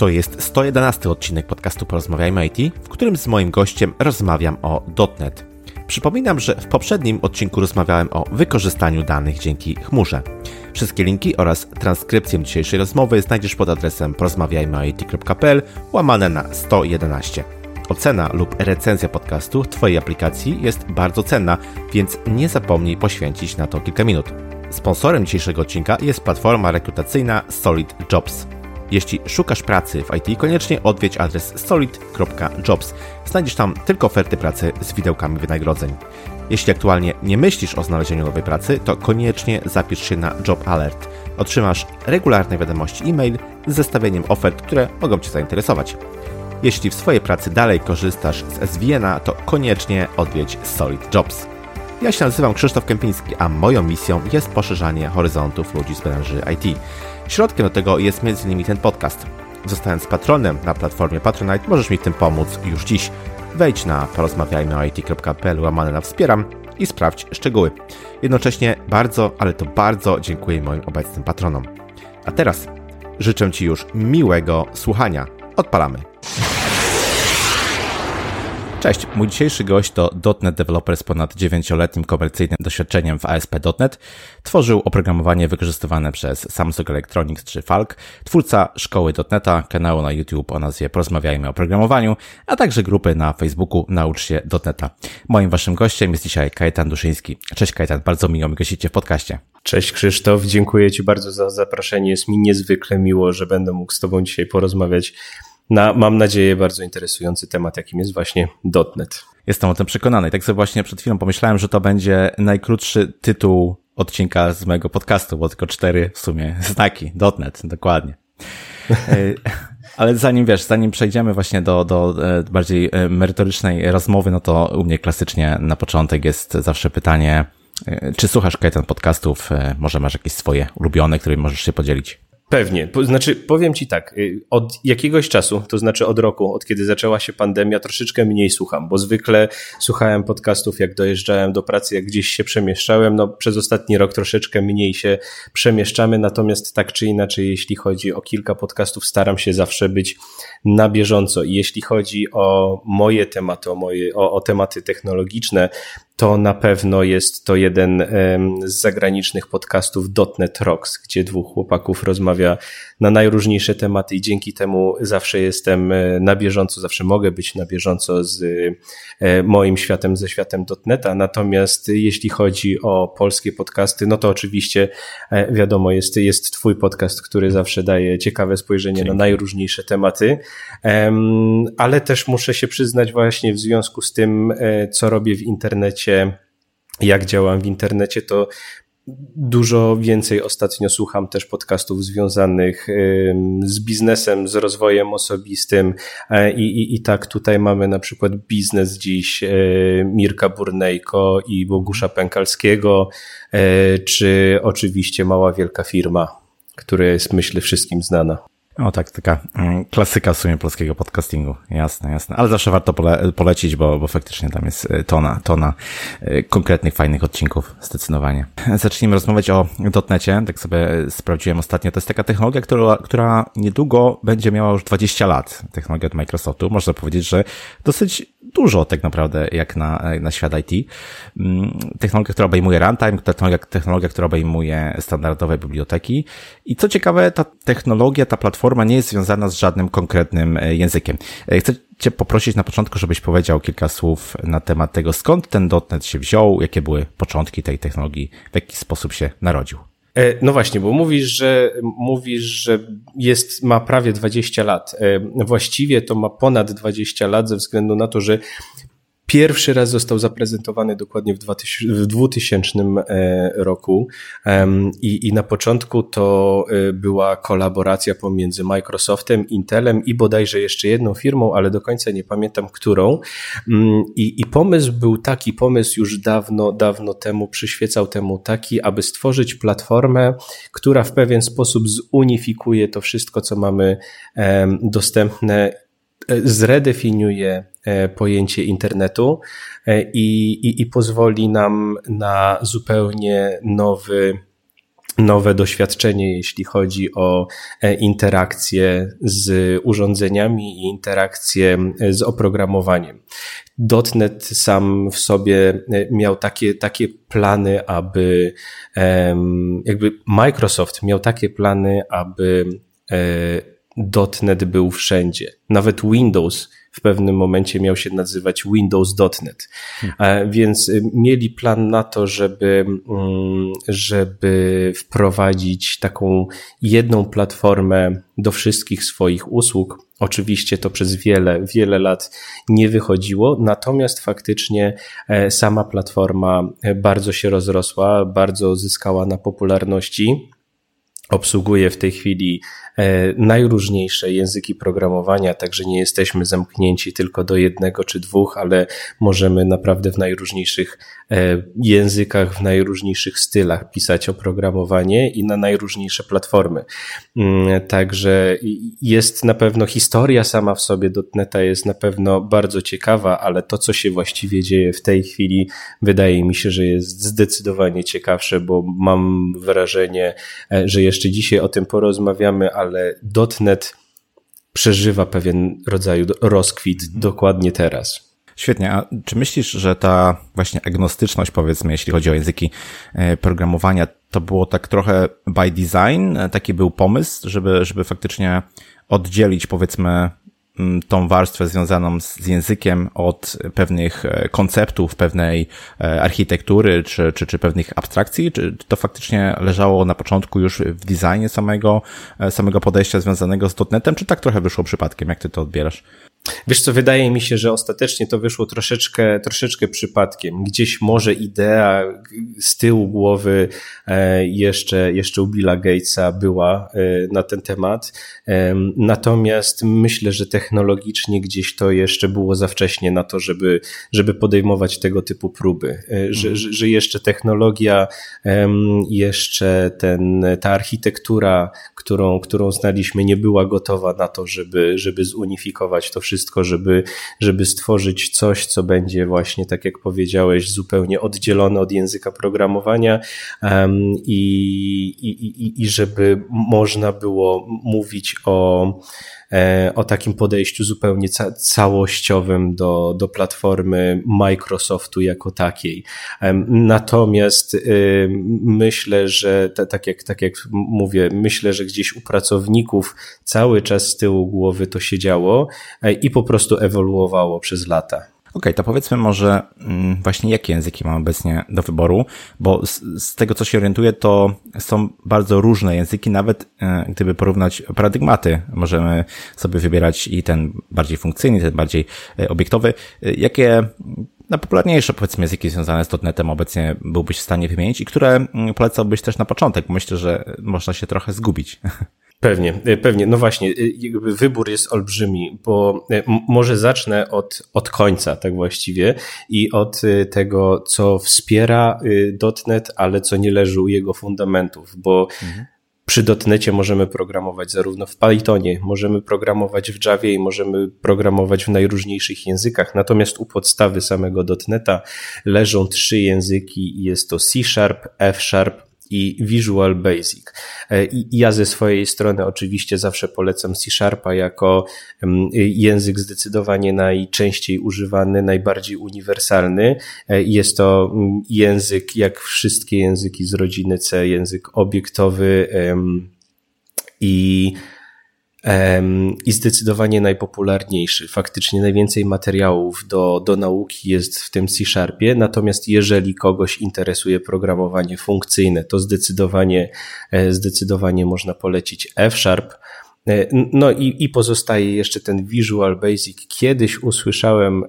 To jest 111 odcinek podcastu Porozmawiajmy IT, w którym z moim gościem rozmawiam o .NET. Przypominam, że w poprzednim odcinku rozmawiałem o wykorzystaniu danych dzięki chmurze. Wszystkie linki oraz transkrypcję dzisiejszej rozmowy znajdziesz pod adresem porozmawiajmyit.pl łamane na 111. Ocena lub recenzja podcastu w Twojej aplikacji jest bardzo cenna, więc nie zapomnij poświęcić na to kilka minut. Sponsorem dzisiejszego odcinka jest platforma rekrutacyjna Solid Jobs. Jeśli szukasz pracy w IT, koniecznie odwiedź adres solid.jobs. Znajdziesz tam tylko oferty pracy z widełkami wynagrodzeń. Jeśli aktualnie nie myślisz o znalezieniu nowej pracy, to koniecznie zapisz się na Job Alert. Otrzymasz regularne wiadomości e-mail z zestawieniem ofert, które mogą Cię zainteresować. Jeśli w swojej pracy dalej korzystasz z SVN-a, to koniecznie odwiedź Solid Jobs. Ja się nazywam Krzysztof Kępiński, a moją misją jest poszerzanie horyzontów ludzi z branży IT. Środkiem do tego jest m.in. ten podcast. Zostając patronem na platformie Patronite możesz mi w tym pomóc już dziś. Wejdź na porozmawiajmyoit.pl łamane na wspieram i sprawdź szczegóły. Jednocześnie bardzo, ale to bardzo dziękuję moim obecnym patronom. A teraz życzę Ci już miłego słuchania. Odpalamy. Cześć, mój dzisiejszy gość to .NET Developer z ponad 9-letnim komercyjnym doświadczeniem w ASP.NET. Tworzył oprogramowanie wykorzystywane przez Samsung Electronics czy Falk, twórca szkoły .NETA, kanału na YouTube o nazwie Porozmawiajmy o programowaniu, a także grupy na Facebooku Naucz się .NETA. Moim waszym gościem jest dzisiaj Kajetan Duszyński. Cześć Kajetan, bardzo miło mi gościcie w podcaście. Cześć Krzysztof, dziękuję Ci bardzo za zaproszenie. Jest mi niezwykle miło, że będę mógł z Tobą dzisiaj porozmawiać na, mam nadzieję, bardzo interesujący temat, jakim jest właśnie .NET. Jestem o tym przekonany. Tak sobie właśnie przed chwilą pomyślałem, że to będzie najkrótszy tytuł odcinka z mojego podcastu, bo tylko cztery w sumie znaki. .NET, dokładnie. E, ale zanim wiesz, zanim przejdziemy właśnie do, do e, bardziej e, merytorycznej rozmowy, no to u mnie klasycznie na początek jest zawsze pytanie, czy słuchasz Kajtan podcastów? Może masz jakieś swoje ulubione, którymi możesz się podzielić? Pewnie. Znaczy, powiem Ci tak, y, od jakiegoś czasu, to znaczy od roku, od kiedy zaczęła się pandemia, troszeczkę mniej słucham, bo zwykle słuchałem podcastów, jak dojeżdżałem do pracy, jak gdzieś się przemieszczałem. No, przez ostatni rok troszeczkę mniej się przemieszczamy, natomiast tak czy inaczej, jeśli chodzi o kilka podcastów, staram się zawsze być na bieżąco. I jeśli chodzi o moje tematy, o, moje, o, o tematy technologiczne, to na pewno jest to jeden z zagranicznych podcastów .NET Rocks, gdzie dwóch chłopaków rozmawia na najróżniejsze tematy i dzięki temu zawsze jestem e, na bieżąco, zawsze mogę być na bieżąco z e, moim światem, ze światem .NETA. Natomiast jeśli chodzi o polskie podcasty, no to oczywiście e, wiadomo, jest, jest twój podcast, który zawsze daje ciekawe spojrzenie Dzięki. na najróżniejsze tematy, ale też muszę się przyznać właśnie w związku z tym, co robię w internecie, jak działam w internecie, to Dużo więcej ostatnio słucham też podcastów związanych z biznesem, z rozwojem osobistym e, i, i, i tak tutaj mamy na przykład biznes dziś e, Mirka Burnejko i Bogusza Pękalskiego, e, czy oczywiście Mała Wielka Firma, która jest myślę wszystkim znana. O tak, taka mm, klasyka w sumie polskiego podcastingu. Jasne, jasne. Ale zawsze warto pole, polecić, bo, bo faktycznie tam jest y, tona, tona y, konkretnych, fajnych odcinków, zdecydowanie. Zacznijmy rozmawiać o dotnecie. Tak sobie sprawdziłem ostatnio. To jest taka technologia, która, która niedługo będzie miała już 20 lat. Technologia od Microsoftu. Można powiedzieć, że dosyć dużo tak naprawdę jak na, na świat IT. Mm, technologia, która obejmuje runtime, technologia, technologia, która obejmuje standardowe biblioteki. I co ciekawe, ta technologia, ta platforma nie jest związana z żadnym konkretnym e, językiem. E, chcę Cię poprosić na początku, żebyś powiedział kilka słów na temat tego, skąd ten .NET się wziął, jakie były początki tej technologii, w jaki sposób się narodził. E, no właśnie, bo mówisz, że mówisz, że jest, ma prawie 20 lat. E, właściwie to ma ponad 20 lat ze względu na to, że Pierwszy raz został zaprezentowany dokładnie w 2000 e, roku I, i na początku to e, była kolaboracja pomiędzy Microsoftem, Intelem i bodajże jeszcze jedną firmą, ale do końca nie pamiętam którą. Mm, I, i pomysł był taki, pomysł już dawno, dawno temu przyświecał temu taki, aby stworzyć platformę, która w pewien sposób zunifikuje to wszystko, co mamy dostępne zredefiniuje E, pojęcie internetu e, i, i, i pozwoli nam na zupełnie nowy nowe doświadczenie, jeśli chodzi o e, interakcje z urządzeniami i interakcje z oprogramowaniem. .NET sam w sobie miał takie, takie plany, aby jakby Microsoft miał takie plany, aby .NET był wszędzie. Nawet Windows w pewnym momencie miał się nazywać Windows.NET. Hmm. Więc y, mieli plan na to, żeby, mm, żeby wprowadzić taką jedną platformę do wszystkich swoich usług. Oczywiście to przez wiele, wiele lat nie wychodziło, natomiast faktycznie e, sama platforma e, bardzo się rozrosła, bardzo zyskała na popularności. Obsługuje w tej chwili E, najróżniejsze języki programowania, także nie jesteśmy zamknięci tylko do jednego czy dwóch, ale możemy naprawdę w najróżniejszych e, językach, w najróżniejszych stylach pisać oprogramowanie i na najróżniejsze platformy. Mm, także jest na pewno historia sama w sobie dotneta jest na pewno bardzo ciekawa, ale to, co się właściwie dzieje w tej chwili, wydaje mi się, że jest zdecydowanie ciekawsze, bo mam wrażenie, e, że jeszcze dzisiaj o tym porozmawiamy, ale ale .NET przeżywa pewien rodzaj rozkwit dokładnie teraz. Świetnie. A czy myślisz, że ta właśnie agnostyczność, powiedzmy, jeśli chodzi o języki e, programowania, to było tak trochę by design? E, taki był pomysł, żeby, żeby faktycznie oddzielić, powiedzmy, tą warstwę związaną z językiem od pewnych e, konceptów, pewnej e, architektury czy, czy, czy pewnych abstrakcji? Czy to faktycznie leżało na początku już w designie samego, e, samego podejścia związanego z .NETem, czy tak trochę wyszło przypadkiem? Jak ty to odbierasz? Wiesz co, wydaje mi się, że ostatecznie to wyszło troszeczkę, troszeczkę przypadkiem. Gdzieś może idea z tyłu głowy e, jeszcze, jeszcze u Billa Gatesa była e, na ten temat. Natomiast myślę, że technologicznie gdzieś to jeszcze było za wcześnie na to, żeby, żeby podejmować tego typu próby. E, że, mhm. że jeszcze technologia, jeszcze ten, ta architektura, którą, którą znaliśmy, nie była gotowa na to, żeby, żeby zunifikować to wszystko wszystko, żeby, żeby stworzyć coś, co będzie właśnie, tak jak powiedziałeś, zupełnie oddzielone od języka programowania um, i, i, i, i żeby można było mówić o o takim podejściu zupełnie ca całościowym do, do platformy Microsoftu jako takiej. Natomiast y, myślę, że tak jak, tak jak mówię, myślę, że gdzieś u pracowników cały czas z tyłu głowy to się działo e, i po prostu ewoluowało przez lata okay, to powiedzmy może mm, właśnie jakie języki mamy obecnie do wyboru, bo z, z, tego co się orientuję, to są bardzo różne języki, nawet e, gdyby porównać paradygmaty, możemy sobie wybierać i ten bardziej funkcyjny, ten bardziej e, obiektowy. E, jakie najpopularniejsze powiedzmy języki związane z .NETem obecnie byłbyś w stanie wymienić i które mm, polecałbyś też na początek? Myślę, że można się trochę zgubić. Pewnie, e, pewnie. No właśnie, e, wybór jest olbrzymi, bo e, może zacznę od, od końca, tak właściwie, i od tego, co wspiera .NET, ale co nie leży u jego fundamentów, bo mhm. przy .NETie możemy programować zarówno w Pythonie, możemy programować w Javie i możemy programować w najróżniejszych językach, natomiast u podstawy samego .NETA leżą trzy języki i jest to C Sharp, F Sharp i Visual Basic. E, I ja ze swojej strony oczywiście zawsze polecam C Sharpa jako język zdecydowanie najczęściej używany, najbardziej uniwersalny. E, jest to język, jak wszystkie języki z rodziny C, język obiektowy i i zdecydowanie najpopularniejszy. Faktycznie najwięcej materiałów do, do nauki jest w tym C-Sharpie, natomiast jeżeli kogoś interesuje programowanie funkcyjne, to zdecydowanie, e, zdecydowanie można polecić F-Sharp. E, no i, i pozostaje jeszcze ten Visual Basic. Kiedyś usłyszałem,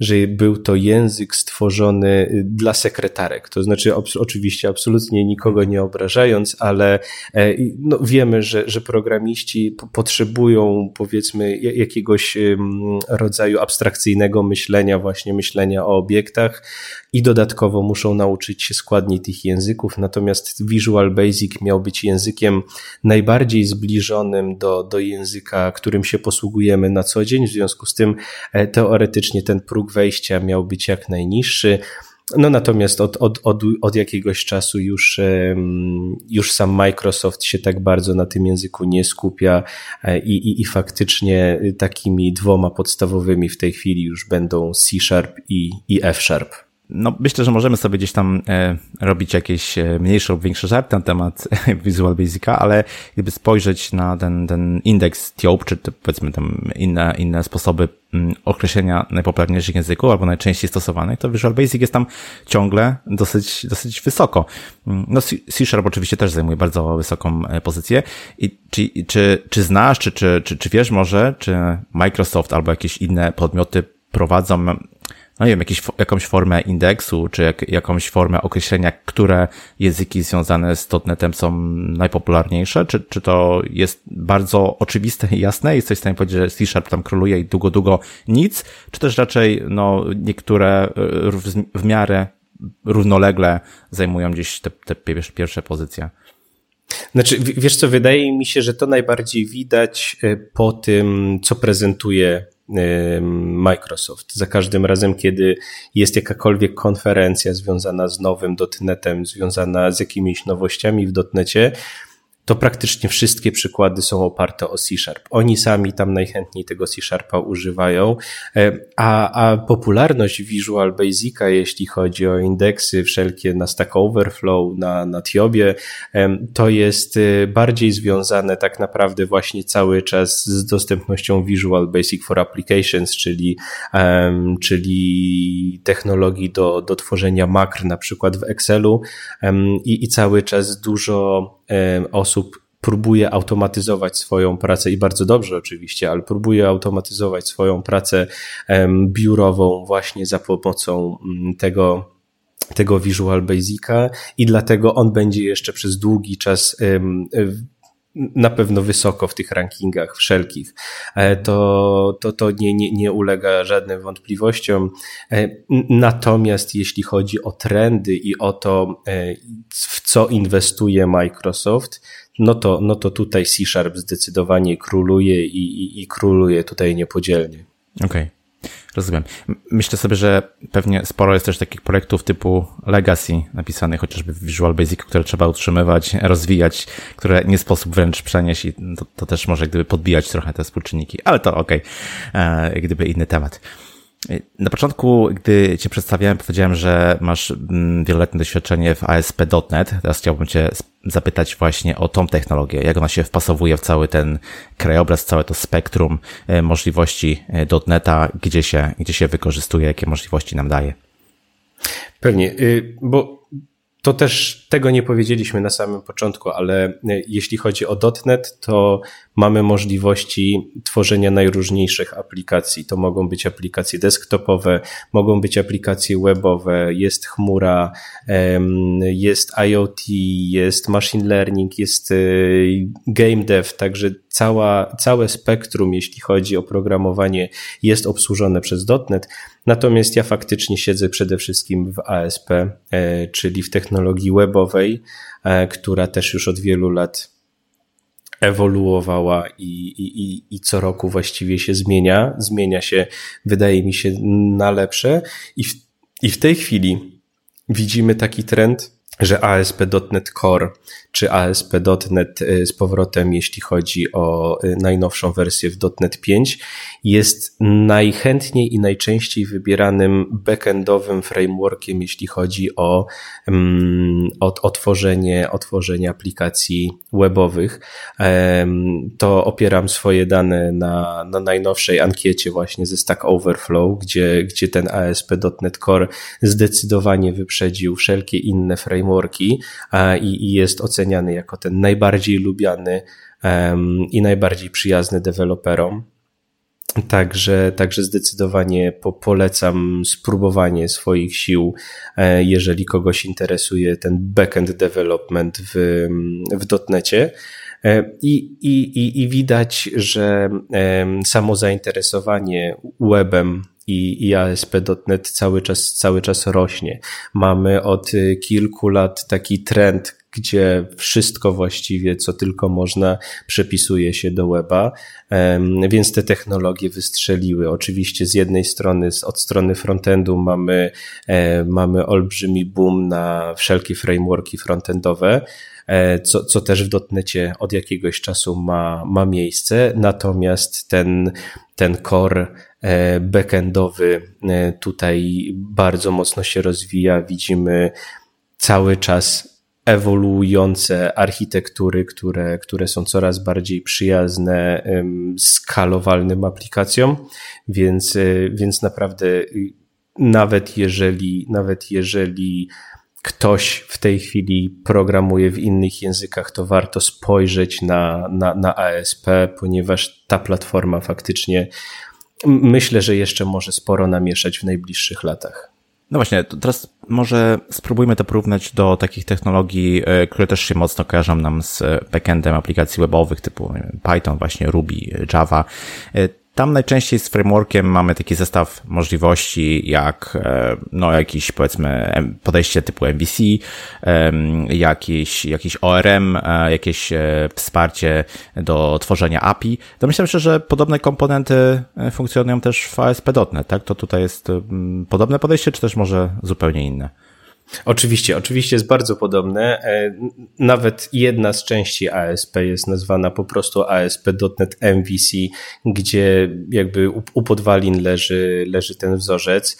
że był to język stworzony y, dla sekretarek. To znaczy, oczywiście, absolutnie nikogo nie obrażając, ale e, no, wiemy, że, że programiści potrzebują, powiedzmy, jakiegoś rodzaju abstrakcyjnego myślenia, właśnie myślenia o obiektach i dodatkowo muszą nauczyć się składniej tych języków. Natomiast Visual Basic miał być językiem najbardziej zbliżonym do, do języka, którym się posługujemy na co dzień. W związku z tym e, teoretycznie ten próg wejścia miał być jak najniższy. No natomiast od, od, od, od jakiegoś czasu już, już sam Microsoft się tak bardzo na tym języku nie skupia e, i, i, i faktycznie takimi dwoma podstawowymi w tej chwili już będą C Sharp i, i F Sharp. No, myślę, że możemy sobie gdzieś tam e, robić jakieś e, mniejsze lub większe żarty na temat Visual Basica, ale gdyby spojrzeć na ten, ten indeks TIOP, czy powiedzmy tam inne, inne sposoby mm, określenia najpopularniejszych języków albo najczęściej stosowanych, to Visual Basic jest tam ciągle dosyć, dosyć wysoko. Mm, no, C Sharp oczywiście też zajmuje bardzo wysoką e, pozycję. I czy, czy, czy znasz, czy, czy, czy, czy wiesz może, czy Microsoft albo jakieś inne podmioty prowadzą no nie wiem, jakiś, jakąś formę indeksu, czy jak, jakąś formę określenia, które języki związane z .NETem są najpopularniejsze, czy, czy to jest bardzo oczywiste i jasne? Jesteś w stanie powiedzieć, że C-Sharp tam króluje i długo, długo nic, czy też raczej, no, niektóre w, w miarę równolegle zajmują gdzieś te, te pierwsze pozycje? Znaczy, wiesz co, wydaje mi się, że to najbardziej widać e, po tym, co prezentuje Microsoft. Za każdym razem, kiedy jest jakakolwiek konferencja związana z nowym dotnetem, związana z jakimiś nowościami w dotnecie, to praktycznie wszystkie przykłady są oparte o C-Sharp. Oni sami tam najchętniej tego C-Sharpa używają, e, a, a popularność Visual Basica, jeśli chodzi o indeksy wszelkie na Stack Overflow, na, na Tiobie, to jest e, bardziej związane tak naprawdę właśnie cały czas z dostępnością Visual Basic for Applications, czyli, czyli technologii do, do tworzenia makr, na przykład w Excelu i, i cały czas dużo osób próbuje automatyzować swoją pracę i bardzo dobrze oczywiście, ale próbuje automatyzować swoją pracę biurową właśnie za pomocą mm, tego tego Visual Basica i dlatego on będzie jeszcze przez długi czas na pewno wysoko w tych rankingach wszelkich. E, to, to, to nie, nie, nie ulega żadnym wątpliwościom. E, natomiast jeśli chodzi o trendy i o to, e, w co inwestuje Microsoft, no to, no to tutaj C Sharp zdecydowanie króluje i, i, i króluje tutaj niepodzielnie. Okej. Okay. Rozumiem. Myślę sobie, że pewnie sporo jest też takich projektów typu Legacy napisanych chociażby w Visual Basic, które trzeba utrzymywać, rozwijać, które nie sposób wręcz przenieść i to, to też może gdyby podbijać trochę te współczynniki, ale to okej, okay. E, gdyby inny temat. Na początku, gdy Cię przedstawiałem, powiedziałem, że masz mm, wieloletnie doświadczenie w ASP.NET. Teraz chciałbym Cię zapytać właśnie o tą technologię, jak ona się wpasowuje w cały ten krajobraz, całe to spektrum e, możliwości e, .NETA, gdzie się, gdzie się wykorzystuje, jakie możliwości nam daje. Pewnie, y, bo to też tego nie powiedzieliśmy na samym początku, ale e, jeśli chodzi o .NET, to mamy możliwości tworzenia najróżniejszych aplikacji. To mogą być aplikacje desktopowe, mogą być aplikacje webowe, jest chmura, jest IoT, jest machine learning, jest e, game dev, także cała, całe spektrum, jeśli chodzi o programowanie, jest obsłużone przez .NET. Natomiast ja faktycznie siedzę przede wszystkim w ASP, e, czyli w technologii webowej, e, która też już od wielu lat ewoluowała i, i, i co roku właściwie się zmienia. Zmienia się, wydaje mi się, na lepsze. I w, i w tej chwili widzimy taki trend, że ASP.NET Core czy ASP.NET y, z powrotem, jeśli chodzi o y, najnowszą wersję w .NET 5, jest najchętniej i najczęściej wybieranym backendowym frameworkiem, jeśli chodzi o, um, o, o, aplikacji webowych. To opieram swoje dane na, na najnowszej ankiecie właśnie ze Stack Overflow, gdzie, gdzie ten ASP.NET Core zdecydowanie wyprzedził wszelkie inne frameworki i, i jest oceniany jako ten najbardziej lubiany i najbardziej przyjazny deweloperom. Także, także zdecydowanie po, polecam spróbowanie swoich sił, e, jeżeli kogoś interesuje ten backend development w, w dotnecie. E, I, i, i widać, że samo zainteresowanie webem i, i ASP.NET cały czas, cały czas rośnie. Mamy od kilku lat taki trend, gdzie wszystko właściwie, co tylko można, przepisuje się do weba, więc te technologie wystrzeliły. Oczywiście z jednej strony, od strony frontendu mamy, e, mamy olbrzymi boom na wszelkie frameworki frontendowe, e, co, co też w dotnecie od jakiegoś czasu ma, ma miejsce, natomiast ten, ten core e, backendowy tutaj bardzo mocno się rozwija. Widzimy cały czas ewoluujące architektury, które, które są coraz bardziej przyjazne skalowalnym aplikacjom, więc, y, więc naprawdę y, nawet jeżeli, nawet jeżeli ktoś w tej chwili programuje w innych językach, to warto spojrzeć na, na, na ASP, ponieważ ta platforma faktycznie myślę, że jeszcze może sporo namieszać w najbliższych latach. No właśnie, teraz może spróbujmy to porównać do takich technologii, e, które też się mocno kojarzą nam z backendem aplikacji webowych typu Python, właśnie Ruby, Java. E, tam najczęściej z frameworkiem mamy taki zestaw możliwości, jak e, no, jakiś powiedzmy podejście typu MVC, jakiś, jakiś ORM, e, jakieś e, wsparcie do tworzenia API. Domyślam się, że podobne komponenty funkcjonują też w ASP.NET, tak? To tutaj jest podobne podejście, czy też może zupełnie inne? Oczywiście, oczywiście jest bardzo podobne. E, nawet jedna z części ASP jest nazwana po prostu ASP.NET MVC, gdzie jakby u podwalin leży, leży ten wzorzec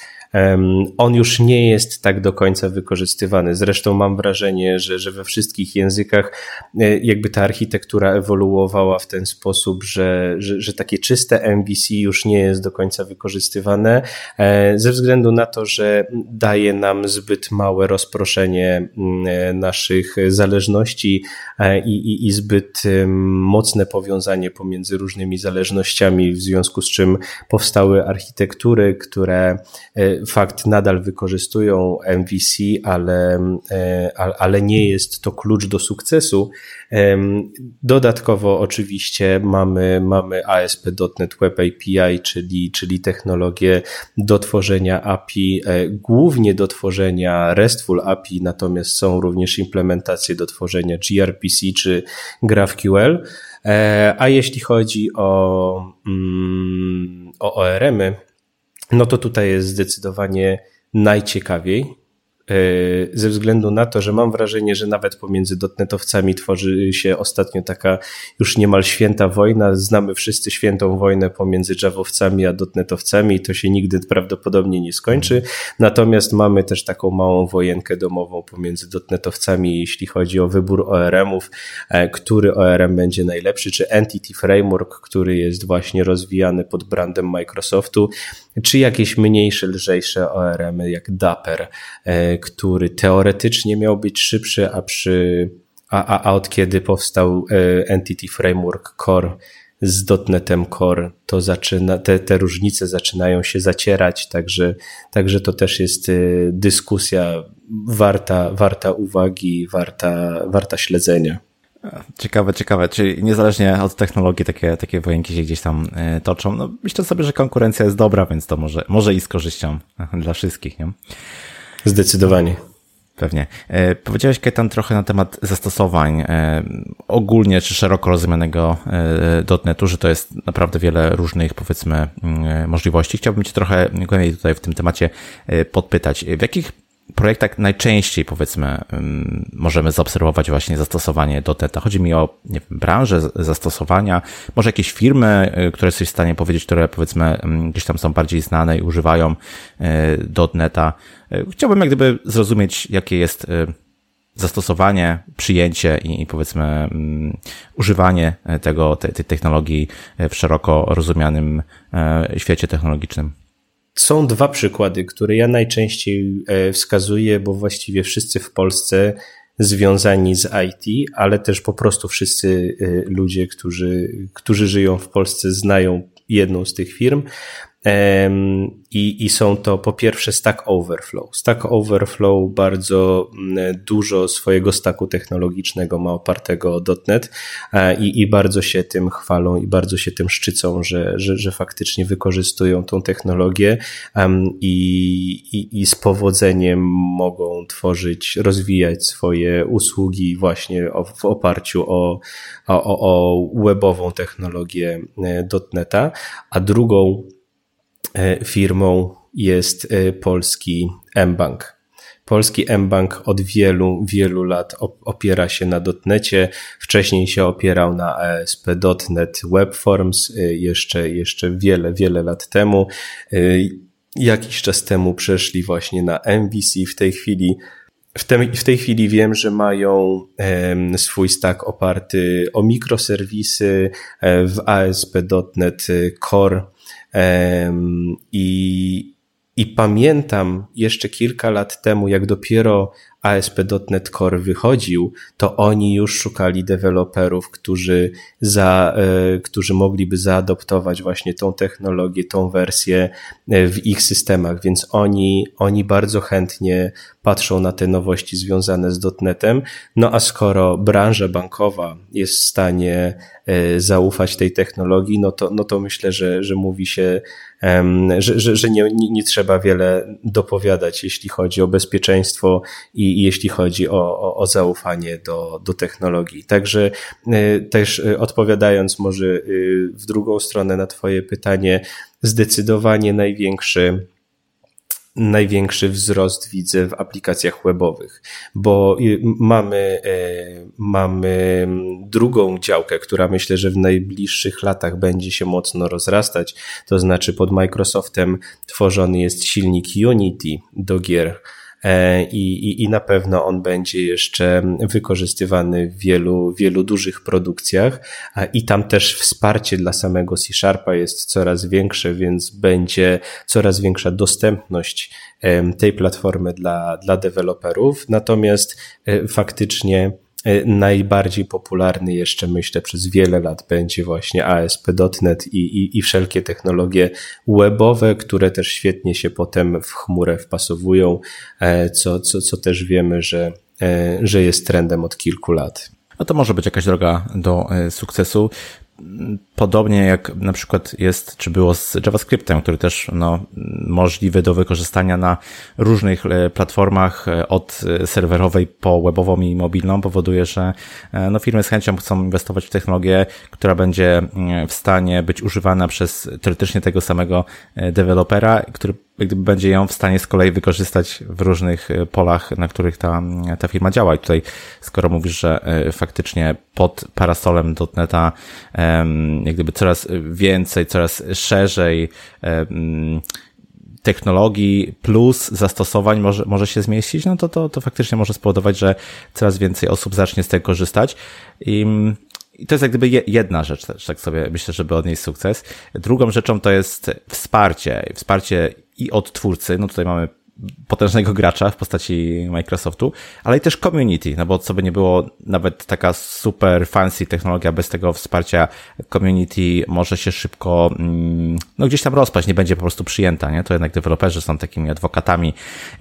on już nie jest tak do końca wykorzystywany. Zresztą mam wrażenie, że, że we wszystkich językach e, jakby ta architektura ewoluowała w ten sposób, że, że, że takie czyste MVC już nie jest do końca wykorzystywane e, ze względu na to, że daje nam zbyt małe rozproszenie mm, e, naszych zależności i, i, i zbyt mocne powiązanie pomiędzy różnymi zależnościami, w związku z czym powstały architektury, które fakt nadal wykorzystują MVC, ale, e, ale nie jest to klucz do sukcesu. Dodatkowo oczywiście mamy, mamy ASP.NET Web API, czyli, czyli technologię do tworzenia API, e, głównie do tworzenia RESTful API, natomiast są również implementacje do tworzenia gRPC czy GraphQL. E, a jeśli chodzi o, mm, o ORM-y, no to tutaj jest zdecydowanie najciekawiej. E, ze względu na to, że mam wrażenie, że nawet pomiędzy dotnetowcami tworzy się ostatnio taka już niemal święta wojna. Znamy wszyscy świętą wojnę pomiędzy javowcami a dotnetowcami i to się nigdy prawdopodobnie nie skończy. Natomiast mamy też taką małą wojenkę domową pomiędzy dotnetowcami, jeśli chodzi o wybór ORM-ów, e, który ORM będzie najlepszy, czy Entity Framework, który jest właśnie rozwijany pod brandem Microsoftu, czy jakieś mniejsze, lżejsze ORM jak Dapper, e, który teoretycznie miał być szybszy, a przy a, a, a od kiedy powstał e, Entity Framework Core z .NETem Core, to zaczyna, te, te różnice zaczynają się zacierać, także, także to też jest e, dyskusja warta, warta uwagi, warta, warta śledzenia. Ciekawe, ciekawe. Czyli niezależnie od technologii takie, takie wojenki się gdzieś tam e, toczą. No, myślę sobie, że konkurencja jest dobra, więc to może, może i z korzyścią dla wszystkich. Nie? Zdecydowanie. Pewnie. E, powiedziałeś, Ketan, trochę na temat zastosowań e, ogólnie czy szeroko rozumianego dotnetu, że to jest naprawdę wiele różnych, powiedzmy, mm, możliwości. Chciałbym Cię trochę głębiej tutaj w tym temacie podpytać. W jakich projektach najczęściej, powiedzmy, możemy zaobserwować właśnie zastosowanie .NET. Chodzi mi o nie wiem, branżę zastosowania, może jakieś firmy, y, które jesteś w stanie powiedzieć, które powiedzmy gdzieś tam są bardziej znane i używają y, .NETA. Y, chciałbym jak gdyby zrozumieć, jakie jest zastosowanie, przyjęcie i, i powiedzmy używanie tego, tej, tej technologii w szeroko rozumianym świecie technologicznym. Są dwa przykłady, które ja najczęściej e, wskazuję, bo właściwie wszyscy w Polsce związani z IT, ale też po prostu wszyscy e, ludzie, którzy, którzy żyją w Polsce, znają jedną z tych firm. I, I są to po pierwsze Stack Overflow. Stack Overflow bardzo mm, dużo swojego stacku technologicznego ma opartego o .NET i, i bardzo się tym chwalą i bardzo się tym szczycą, że, że, że faktycznie wykorzystują tą technologię i, i, i z powodzeniem mogą tworzyć, rozwijać swoje usługi właśnie w oparciu o, o, o webową technologię e, .NETA, a drugą E, firmą jest e, polski mBank. Polski mBank od wielu, wielu lat opiera się na dotnecie. Wcześniej się opierał na ASP.NET Webforms e, jeszcze, jeszcze wiele, wiele lat temu. Jakiś czas temu przeszli właśnie na MVC. W tej chwili w, te, w tej chwili wiem, że mają swój stack oparty o mikroserwisy w ASP.NET Core i, I pamiętam jeszcze kilka lat temu, jak dopiero ASP.NET Core wychodził, to oni już szukali deweloperów, którzy, za, e, którzy mogliby zaadoptować właśnie tą technologię, tą wersję e, w ich systemach, więc oni, oni bardzo chętnie patrzą na te nowości związane z .NETem. No a skoro branża bankowa jest w stanie e, zaufać tej technologii, no to, no to myślę, że, że mówi się, że, że, że nie, nie, trzeba wiele dopowiadać, jeśli chodzi o bezpieczeństwo i i jeśli chodzi o, o, o zaufanie do, do technologii. Także y, też y, odpowiadając może y, w drugą stronę na Twoje pytanie, zdecydowanie największy największy wzrost widzę w aplikacjach webowych, bo mamy, mamy drugą działkę, która myślę, że w najbliższych latach będzie się mocno rozrastać. To znaczy pod Microsoftem tworzony jest silnik Unity do gier E, i, i, i na pewno on będzie jeszcze wykorzystywany w wielu, wielu dużych produkcjach i tam też wsparcie dla samego C Sharpa jest coraz większe, więc będzie coraz większa dostępność tej platformy dla, dla deweloperów. Natomiast e, faktycznie E, najbardziej popularny jeszcze myślę przez wiele lat będzie właśnie ASP.NET i, i, i wszelkie technologie webowe, które też świetnie się potem w chmurę wpasowują, e, co, co, co też wiemy, że, e, że jest trendem od kilku lat. No to może być jakaś droga do sukcesu. Podobnie jak na przykład jest, czy było z JavaScriptem, który też no, możliwy do wykorzystania na różnych e, platformach e, od serwerowej po webową i mobilną, powoduje, że e, no, firmy z chęcią chcą inwestować w technologię, która będzie w stanie być używana przez teoretycznie tego samego dewelopera, który gdyby będzie ją w stanie z kolei wykorzystać w różnych e, polach, na których ta, ta firma działa. I tutaj, skoro mówisz, że e, faktycznie pod parasolem .NETA jak gdyby coraz więcej, coraz szerzej technologii plus zastosowań może, może się zmieścić, no to, to, to faktycznie może spowodować, że coraz więcej osób zacznie z tego korzystać. I, i to jest jak gdyby jedna rzecz, też tak sobie myślę, żeby odnieść sukces. Drugą rzeczą to jest wsparcie. Wsparcie i od twórcy, no tutaj mamy potężnego gracza w postaci Microsoftu, ale i też community, no bo co by nie było, nawet taka super fancy technologia bez tego wsparcia community może się szybko, mm, no gdzieś tam rozpaść, nie będzie po prostu przyjęta, nie? To jednak deweloperzy są takimi adwokatami,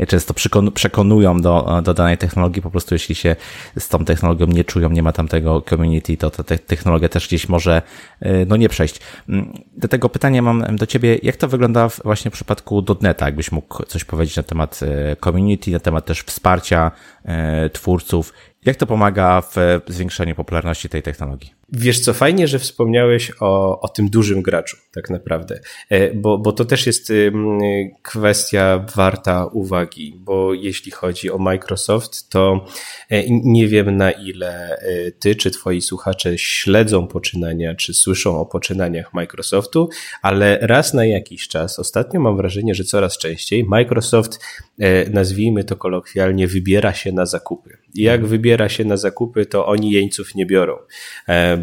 często przekonują do, do danej technologii, po prostu jeśli się z tą technologią nie czują, nie ma tam tego community, to ta technologia też gdzieś może, y, no nie przejść. Mm, do tego pytania mam do Ciebie, jak to wygląda właśnie w przypadku .NETA, jakbyś mógł coś powiedzieć na temat e, community, na temat też wsparcia e, twórców. Jak to pomaga w zwiększaniu popularności tej technologii? Wiesz co, fajnie, że wspomniałeś o, o tym dużym graczu, tak naprawdę, e, bo, bo to też jest kwestia warta uwagi, bo jeśli chodzi o Microsoft, to e, nie wiem na ile e, ty czy twoi słuchacze śledzą poczynania, czy słyszą o poczynaniach Microsoftu, ale raz na jakiś czas, ostatnio mam wrażenie, że coraz częściej Microsoft, nazwijmy to kolokwialnie, wybiera się na zakupy. Jak wybiera się na zakupy, to oni jeńców nie biorą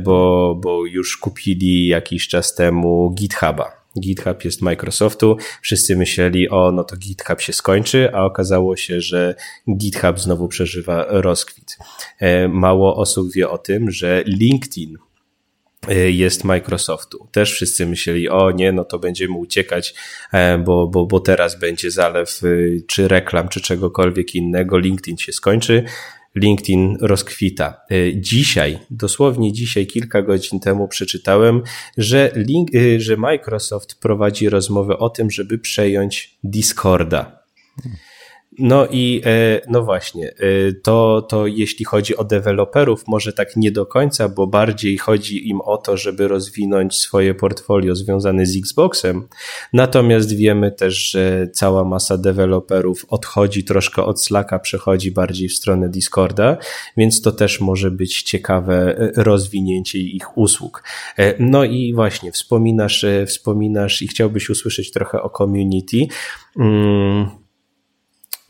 bo, bo już kupili jakiś czas temu GitHuba. GitHub jest Microsoftu. Wszyscy myśleli, o, no to GitHub się skończy, a okazało się, że GitHub znowu przeżywa rozkwit. E, mało osób wie o tym, że LinkedIn jest Microsoftu. Też wszyscy myśleli, o nie, no to będziemy uciekać, bo, bo, bo teraz będzie zalew czy reklam, czy czegokolwiek innego. LinkedIn się skończy. LinkedIn rozkwita. E, dzisiaj, dosłownie dzisiaj, kilka godzin temu przeczytałem, że, link, e, że Microsoft prowadzi rozmowę o tym, żeby przejąć Discorda. No i e, no właśnie, e, to, to jeśli chodzi o deweloperów, może tak nie do końca, bo bardziej chodzi im o to, żeby rozwinąć swoje portfolio związane z Xboxem. Natomiast wiemy też, że cała masa deweloperów odchodzi troszkę od Slacka, przechodzi bardziej w stronę Discorda, więc to też może być ciekawe e, rozwinięcie ich usług. No i właśnie, wspominasz, wspominasz i chciałbyś usłyszeć trochę o community. Hmm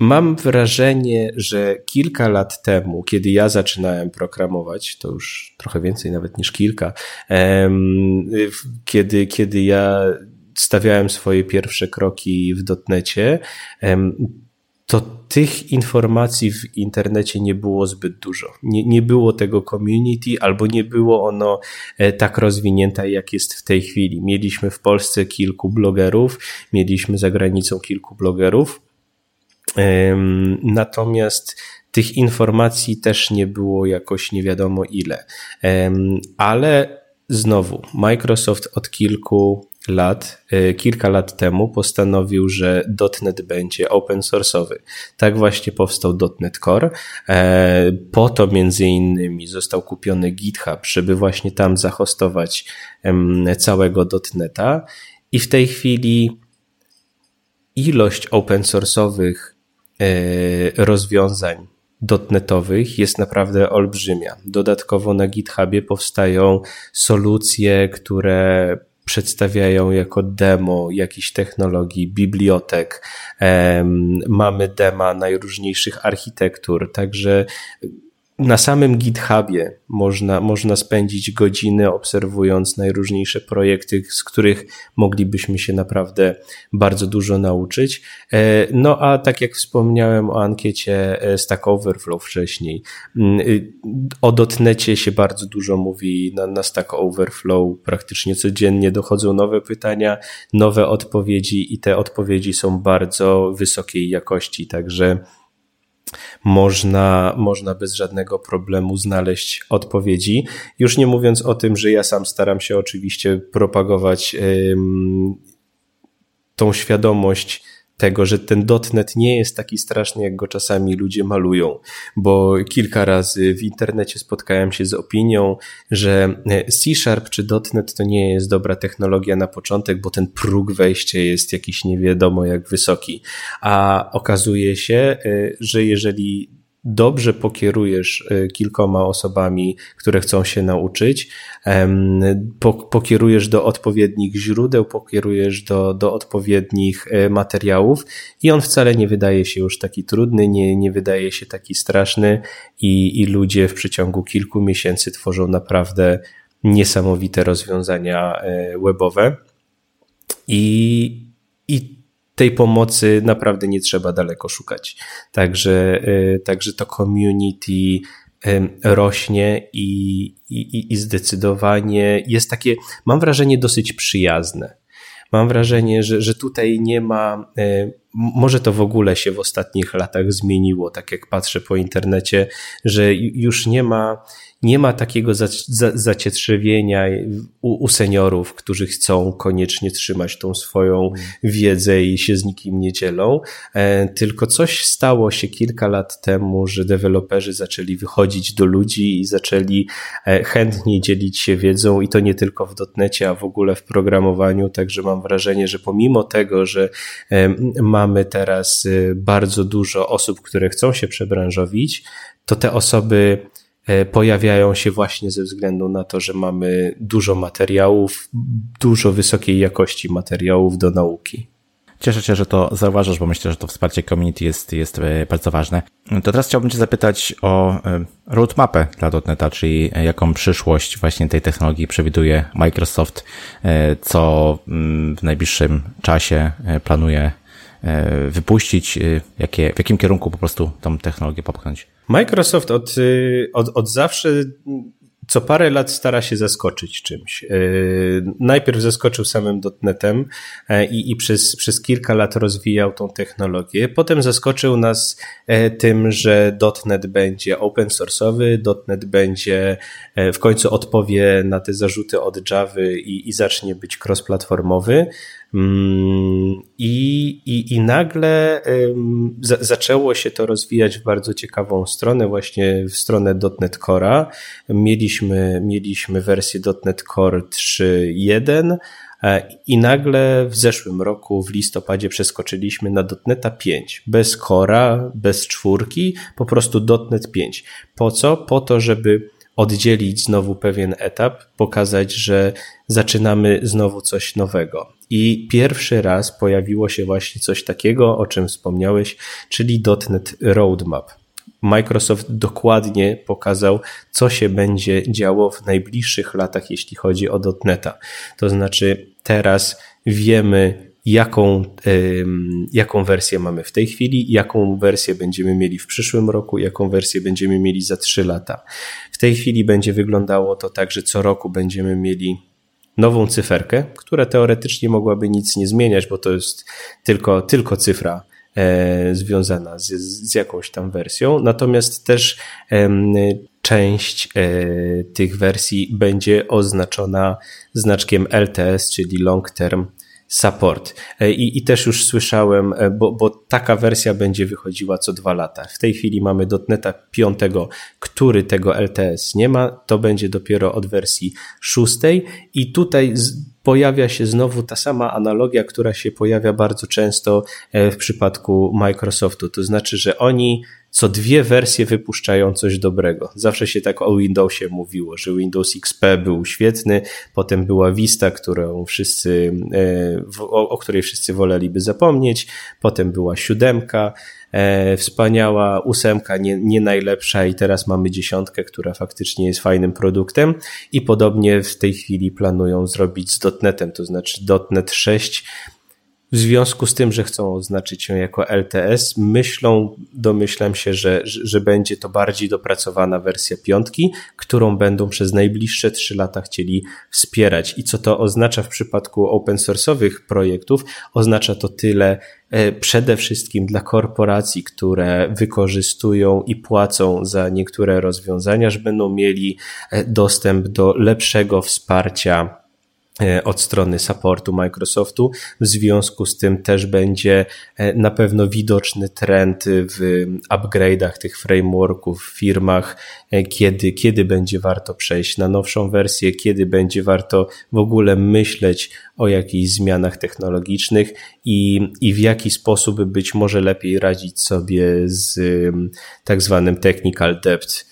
Mam wrażenie, że kilka lat temu, kiedy ja zaczynałem programować, to już trochę więcej nawet niż kilka, kiedy, kiedy ja stawiałem swoje pierwsze kroki w dotnecie, to tych informacji w internecie nie było zbyt dużo. Nie, nie było tego community, albo nie było ono e, tak rozwinięte, jak jest w tej chwili. Mieliśmy w Polsce kilku blogerów, mieliśmy za granicą kilku blogerów, Natomiast tych informacji też nie było jakoś nie wiadomo ile. Ale znowu, Microsoft od kilku lat, e, kilka lat temu postanowił, że .NET będzie open source'owy. Tak właśnie powstał .NET Core. E, po to między innymi został kupiony GitHub, żeby właśnie tam zahostować całego .NETA i w tej chwili ilość open source'owych rozwiązań dotnetowych jest naprawdę olbrzymia. Dodatkowo na GitHubie powstają solucje, które przedstawiają jako demo jakichś technologii, bibliotek. Mamy dema najróżniejszych architektur, także na samym GitHubie można, można spędzić godziny obserwując najróżniejsze projekty, z których moglibyśmy się naprawdę bardzo dużo nauczyć. E, no a tak jak wspomniałem o ankiecie e, Stack Overflow wcześniej, mm, y, o dotnecie się bardzo dużo mówi na, na Stack Overflow. Praktycznie codziennie dochodzą nowe pytania, nowe odpowiedzi i te odpowiedzi są bardzo wysokiej jakości, także można, można bez żadnego problemu znaleźć odpowiedzi. Już nie mówiąc o tym, że ja sam staram się oczywiście propagować tą świadomość tego, że ten dotnet nie jest taki straszny, jak go czasami ludzie malują, bo kilka razy w internecie spotkałem się z opinią, że C Sharp czy dotnet to nie jest dobra technologia na początek, bo ten próg wejścia jest jakiś nie wiadomo jak wysoki, a okazuje się, y, że jeżeli dobrze pokierujesz y, kilkoma osobami, które chcą się nauczyć, pokierujesz do odpowiednich źródeł, pokierujesz do, do odpowiednich e, materiałów i on wcale nie wydaje się już taki trudny, nie, nie wydaje się taki straszny i, i ludzie w przeciągu kilku miesięcy tworzą naprawdę niesamowite rozwiązania e, webowe. I, i tej pomocy naprawdę nie trzeba daleko szukać. Także, e, także to community rośnie i, i, i zdecydowanie jest takie, mam wrażenie, dosyć przyjazne. Mam wrażenie, że, że tutaj nie ma, e, może to w ogóle się w ostatnich latach zmieniło, tak jak patrzę po internecie, że już nie ma, nie ma takiego za, za, zacietrzewienia u, u, seniorów, którzy chcą koniecznie trzymać tą swoją wiedzę i się z nikim nie dzielą, e, tylko coś stało się kilka lat temu, że deweloperzy zaczęli wychodzić do ludzi i zaczęli e, chętniej dzielić się wiedzą i to nie tylko w dotnecie, a w ogóle w programowaniu, także mam wrażenie, że pomimo tego, że e, mamy teraz bardzo dużo osób, które chcą się przebranżowić, to te osoby pojawiają się właśnie ze względu na to, że mamy dużo materiałów, dużo wysokiej jakości materiałów do nauki. Cieszę się, że to zauważasz, bo myślę, że to wsparcie community jest, jest e, bardzo ważne. To teraz chciałbym Cię zapytać o e, roadmapę dla .NETA, czyli jaką przyszłość właśnie tej technologii przewiduje Microsoft, co mm, w najbliższym czasie planuje wypuścić, jakie, w jakim kierunku po prostu tą technologię popchnąć. Microsoft od, y, od, od zawsze co parę lat stara się zaskoczyć czymś. Najpierw zaskoczył samym dotnetem i, i przez, przez kilka lat rozwijał tą technologię. Potem zaskoczył nas tym, że dotnet będzie open source'owy, dotnet będzie w końcu odpowie na te zarzuty od Java i, i zacznie być cross-platformowy. Mm, I, i, i nagle zaczęło się to rozwijać w bardzo ciekawą stronę, właśnie w stronę .NET Core'a. Mieliśmy, mieliśmy wersję .NET Core 3.1 e, i nagle w zeszłym roku, w listopadzie, przeskoczyliśmy na .NETA 5. Bez Core'a, bez czwórki, po prostu .NET 5. Po co? Po to, żeby oddzielić znowu pewien etap, pokazać, że zaczynamy znowu coś nowego. I pierwszy raz pojawiło się właśnie coś takiego, o czym wspomniałeś, czyli .NET Roadmap. Microsoft dokładnie pokazał, co się będzie działo w najbliższych latach, jeśli chodzi o .NETA. To znaczy, teraz wiemy, jaką, jaką wersję mamy w tej chwili, jaką wersję będziemy mieli w przyszłym roku, jaką wersję będziemy mieli za trzy lata. W tej chwili będzie wyglądało to tak, że co roku będziemy mieli nową cyferkę, która teoretycznie mogłaby nic nie zmieniać, bo to jest tylko, tylko cyfra e, związana z, z jakąś tam wersją. Natomiast też e, część e, tych wersji będzie oznaczona znaczkiem LTS, czyli Long Term support. E, I, I też już słyszałem, e, bo, bo taka wersja będzie wychodziła co dwa lata. W tej chwili mamy dotneta 5, który tego LTS nie ma. To będzie dopiero od wersji szóstej i tutaj pojawia się znowu ta sama analogia, która się pojawia bardzo często e, w przypadku Microsoftu. To znaczy, że oni co dwie wersje wypuszczają coś dobrego. Zawsze się tak o Windowsie mówiło, że Windows XP był świetny, potem była Vista, którą wszyscy, e, o, o której wszyscy woleliby zapomnieć, potem była siódemka, e, wspaniała, ósemka nie, nie najlepsza i teraz mamy dziesiątkę, która faktycznie jest fajnym produktem i podobnie w tej chwili planują zrobić z .NETem, to znaczy .NET 6 w związku z tym, że chcą oznaczyć ją jako LTS, myślą, domyślam się, że, że będzie to bardziej dopracowana wersja piątki, którą będą przez najbliższe trzy lata chcieli wspierać. I co to oznacza w przypadku open source'owych projektów? Oznacza to tyle, e, przede wszystkim dla korporacji, które wykorzystują i płacą za niektóre rozwiązania, że będą mieli e, dostęp do lepszego wsparcia od strony supportu Microsoftu. W związku z tym też będzie e, na pewno widoczny trend w upgrade'ach tych frameworków w firmach, e, kiedy, kiedy będzie warto przejść na nowszą wersję, kiedy będzie warto w ogóle myśleć o jakichś zmianach technologicznych i, i w jaki sposób być może lepiej radzić sobie z tak zwanym technical debt E,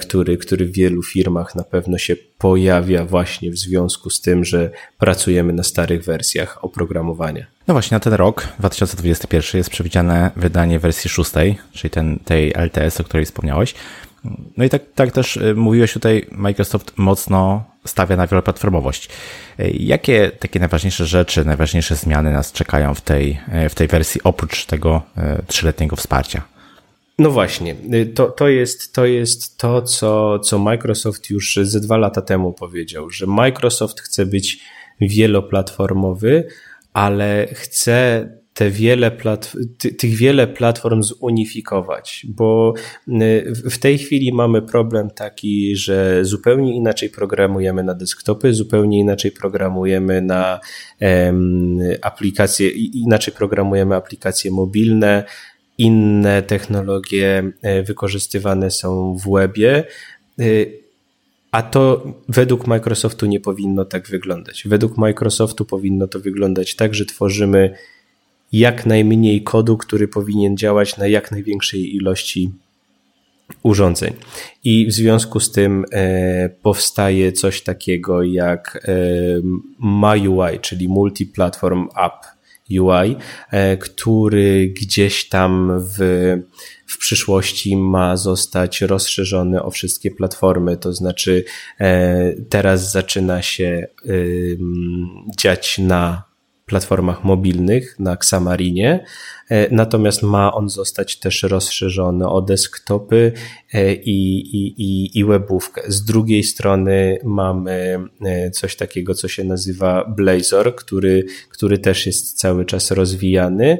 który, który w wielu firmach na pewno się pojawia właśnie w związku z tym, że pracujemy na starych wersjach oprogramowania. No właśnie, na ten rok, 2021, jest przewidziane wydanie wersji szóstej, czyli ten, tej LTS, o której wspomniałeś. No i tak, tak też e, mówiłeś tutaj, Microsoft mocno stawia na wieloplatformowość. E, jakie takie najważniejsze rzeczy, najważniejsze zmiany nas czekają w tej, w tej wersji, oprócz tego trzyletniego wsparcia? No właśnie, y, to, to, jest, to jest to, co, co Microsoft już ze dwa lata temu powiedział, że Microsoft chce być wieloplatformowy, ale chce te wiele ty, tych wiele platform zunifikować, bo y, w tej chwili mamy problem taki, że zupełnie inaczej programujemy na desktopy, zupełnie inaczej programujemy na um, aplikacje, inaczej programujemy aplikacje mobilne, inne technologie e, wykorzystywane są w webie, e, a to według Microsoftu nie powinno tak wyglądać. Według Microsoftu powinno to wyglądać tak, że tworzymy jak najmniej kodu, który powinien działać na jak największej ilości urządzeń. I w związku z tym e, powstaje coś takiego jak e, MyUI, czyli Multi-Platform App UI, e, który gdzieś tam w, w przyszłości ma zostać rozszerzony o wszystkie platformy. To znaczy, e, teraz zaczyna się dziać na platformach mobilnych na Xamarinie, e, natomiast ma on zostać też rozszerzony o desktopy e, i, i, i, i webówkę. Z drugiej strony mamy e, coś takiego, co się nazywa Blazor, który, który też jest cały czas rozwijany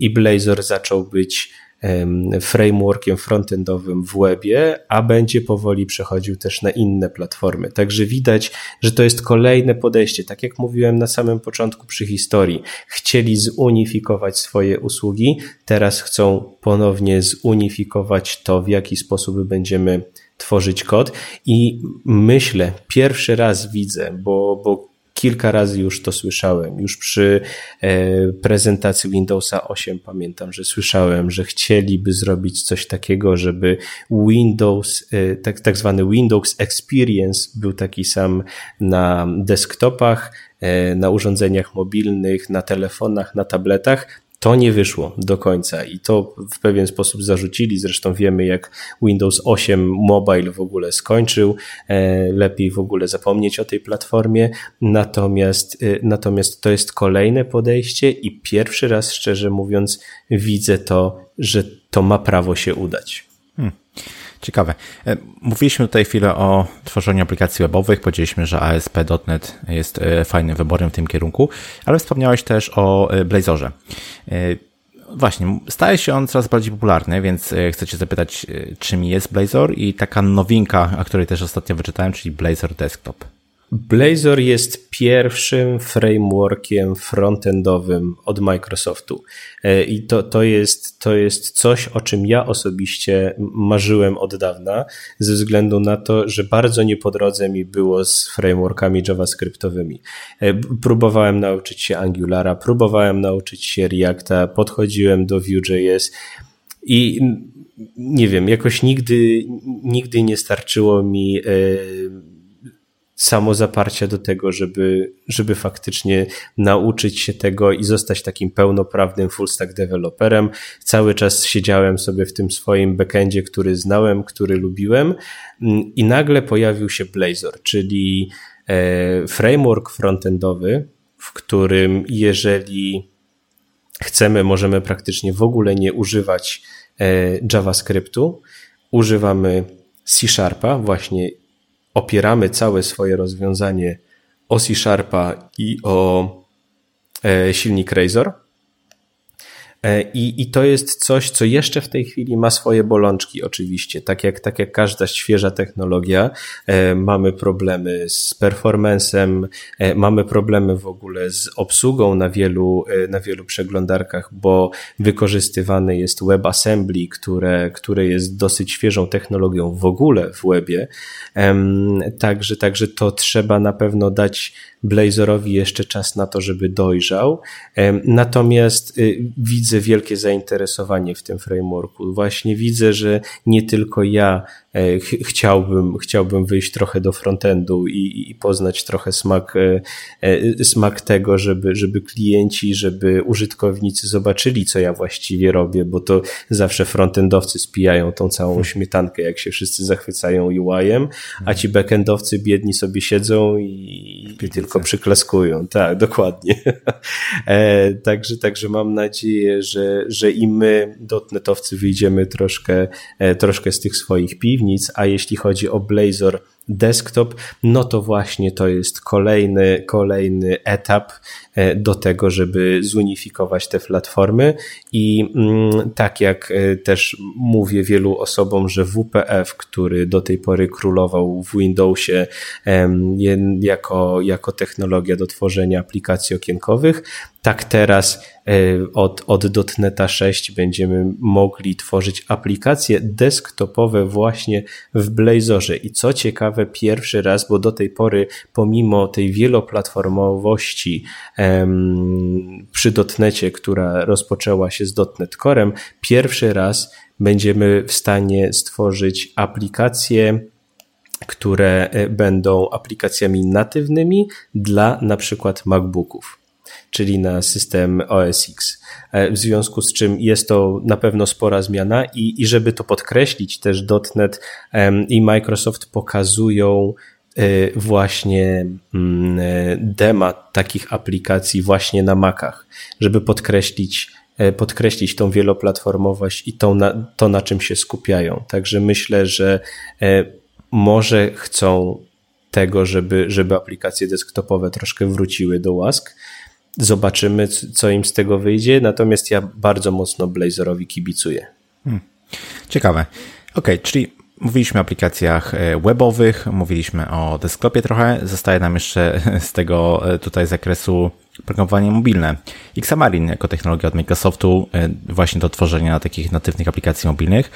i Blazor zaczął być frameworkiem frontendowym w webie, a będzie powoli przechodził też na inne platformy. Także widać, że to jest kolejne podejście. Tak jak mówiłem na samym początku przy historii, chcieli zunifikować swoje usługi, teraz chcą ponownie zunifikować to, w jaki sposób będziemy tworzyć kod i myślę, pierwszy raz widzę, bo, bo kilka razy już to słyszałem. Już przy e, prezentacji Windowsa 8 pamiętam, że słyszałem, że chcieliby zrobić coś takiego, żeby Windows, e, tak, tak zwany Windows Experience był taki sam na desktopach, e, na urządzeniach mobilnych, na telefonach, na tabletach, to nie wyszło do końca i to w pewien sposób zarzucili. Zresztą wiemy, jak Windows 8 Mobile w ogóle skończył. E, lepiej w ogóle zapomnieć o tej platformie. Natomiast, e, natomiast to jest kolejne podejście i pierwszy raz, szczerze mówiąc, widzę to, że to ma prawo się udać. Ciekawe. E, mówiliśmy tutaj chwilę o tworzeniu aplikacji webowych, powiedzieliśmy, że ASP.NET jest e, fajnym wyborem w tym kierunku, ale wspomniałeś też o e, Blazorze. Właśnie, staje się on coraz bardziej popularny, więc chcę Cię zapytać, czym jest Blazor i taka nowinka, o której też ostatnio wyczytałem, czyli Blazor Desktop. Blazor jest pierwszym frameworkiem frontendowym od Microsoftu. E, I to, to, jest, to jest coś, o czym ja osobiście marzyłem od dawna, ze względu na to, że bardzo nie po drodze mi było z frameworkami JavaScriptowymi. E, próbowałem nauczyć się Angulara, próbowałem nauczyć się Reacta, podchodziłem do Vue.js i nie wiem, jakoś nigdy, nigdy nie starczyło mi. Yy, samozaparcia do tego, żeby, żeby faktycznie nauczyć się tego i zostać takim pełnoprawnym full stack developerem. Cały czas siedziałem sobie w tym swoim backendzie, który znałem, który lubiłem i nagle pojawił się Blazor, czyli e, framework frontendowy, w którym jeżeli chcemy, możemy praktycznie w ogóle nie używać e, JavaScriptu, używamy C Sharpa, właśnie opieramy całe swoje rozwiązanie o C Sharpa i o e, silnik Razor, I, I to jest coś, co jeszcze w tej chwili ma swoje bolączki, oczywiście. Tak jak, tak jak każda świeża technologia, e, mamy problemy z performancem, e, mamy problemy w ogóle z obsługą na wielu, na wielu przeglądarkach, bo wykorzystywany jest WebAssembly, które, które jest dosyć świeżą technologią w ogóle w webie. Także, także to trzeba na pewno dać Blazorowi jeszcze czas na to, żeby dojrzał. Natomiast y, widzę wielkie zainteresowanie w tym frameworku. Właśnie widzę, że nie tylko ja ch chciałbym, chciałbym wyjść trochę do frontendu i, i poznać trochę smak, e, e, smak tego, żeby, żeby klienci, żeby użytkownicy zobaczyli, co ja właściwie robię, bo to zawsze frontendowcy spijają tą całą hmm. śmietankę, jak się wszyscy zachwycają UI-em, a ci backendowcy biedni sobie siedzą i, i tylko przyklaskują. Tak, dokładnie. także, także mam nadzieję, że, że i my, dotnetowcy, wyjdziemy troszkę, troszkę z tych swoich piwnic, a jeśli chodzi o Blazor desktop, no to właśnie to jest kolejny, kolejny etap do tego, żeby zunifikować te platformy. I mm, tak jak e, też mówię wielu osobom, że WPF, który do tej pory królował w Windowsie jako, jako technologia do tworzenia aplikacji okienkowych, tak teraz e, od, od .NETA 6 będziemy mogli tworzyć aplikacje desktopowe właśnie w Blazorze. I co ciekawe pierwszy raz, bo do tej pory pomimo tej wieloplatformowości przy dotnecie, która rozpoczęła się z dotnet Corem, pierwszy raz będziemy w stanie stworzyć aplikacje które e, będą aplikacjami natywnymi dla na przykład MacBooków czyli na system OS X. E, w związku z czym jest to na pewno spora zmiana i, i żeby to podkreślić, też .NET i Microsoft pokazują właśnie mm, dema takich aplikacji właśnie na Macach, żeby podkreślić podkreślić tą wieloplatformowość i to na, to, na czym się skupiają. Także myślę, że może chcą tego, żeby, żeby aplikacje desktopowe troszkę wróciły do łask. Zobaczymy, co im z tego wyjdzie, natomiast ja bardzo mocno Blazorowi kibicuję. Hmm. Ciekawe. Ok, czyli mówiliśmy o aplikacjach e, webowych, mówiliśmy o desktopie trochę. Zostaje nam jeszcze z tego e, tutaj zakresu programowanie mobilne. Xamarin jako technologia od Microsoftu e, właśnie do tworzenia takich natywnych aplikacji mobilnych.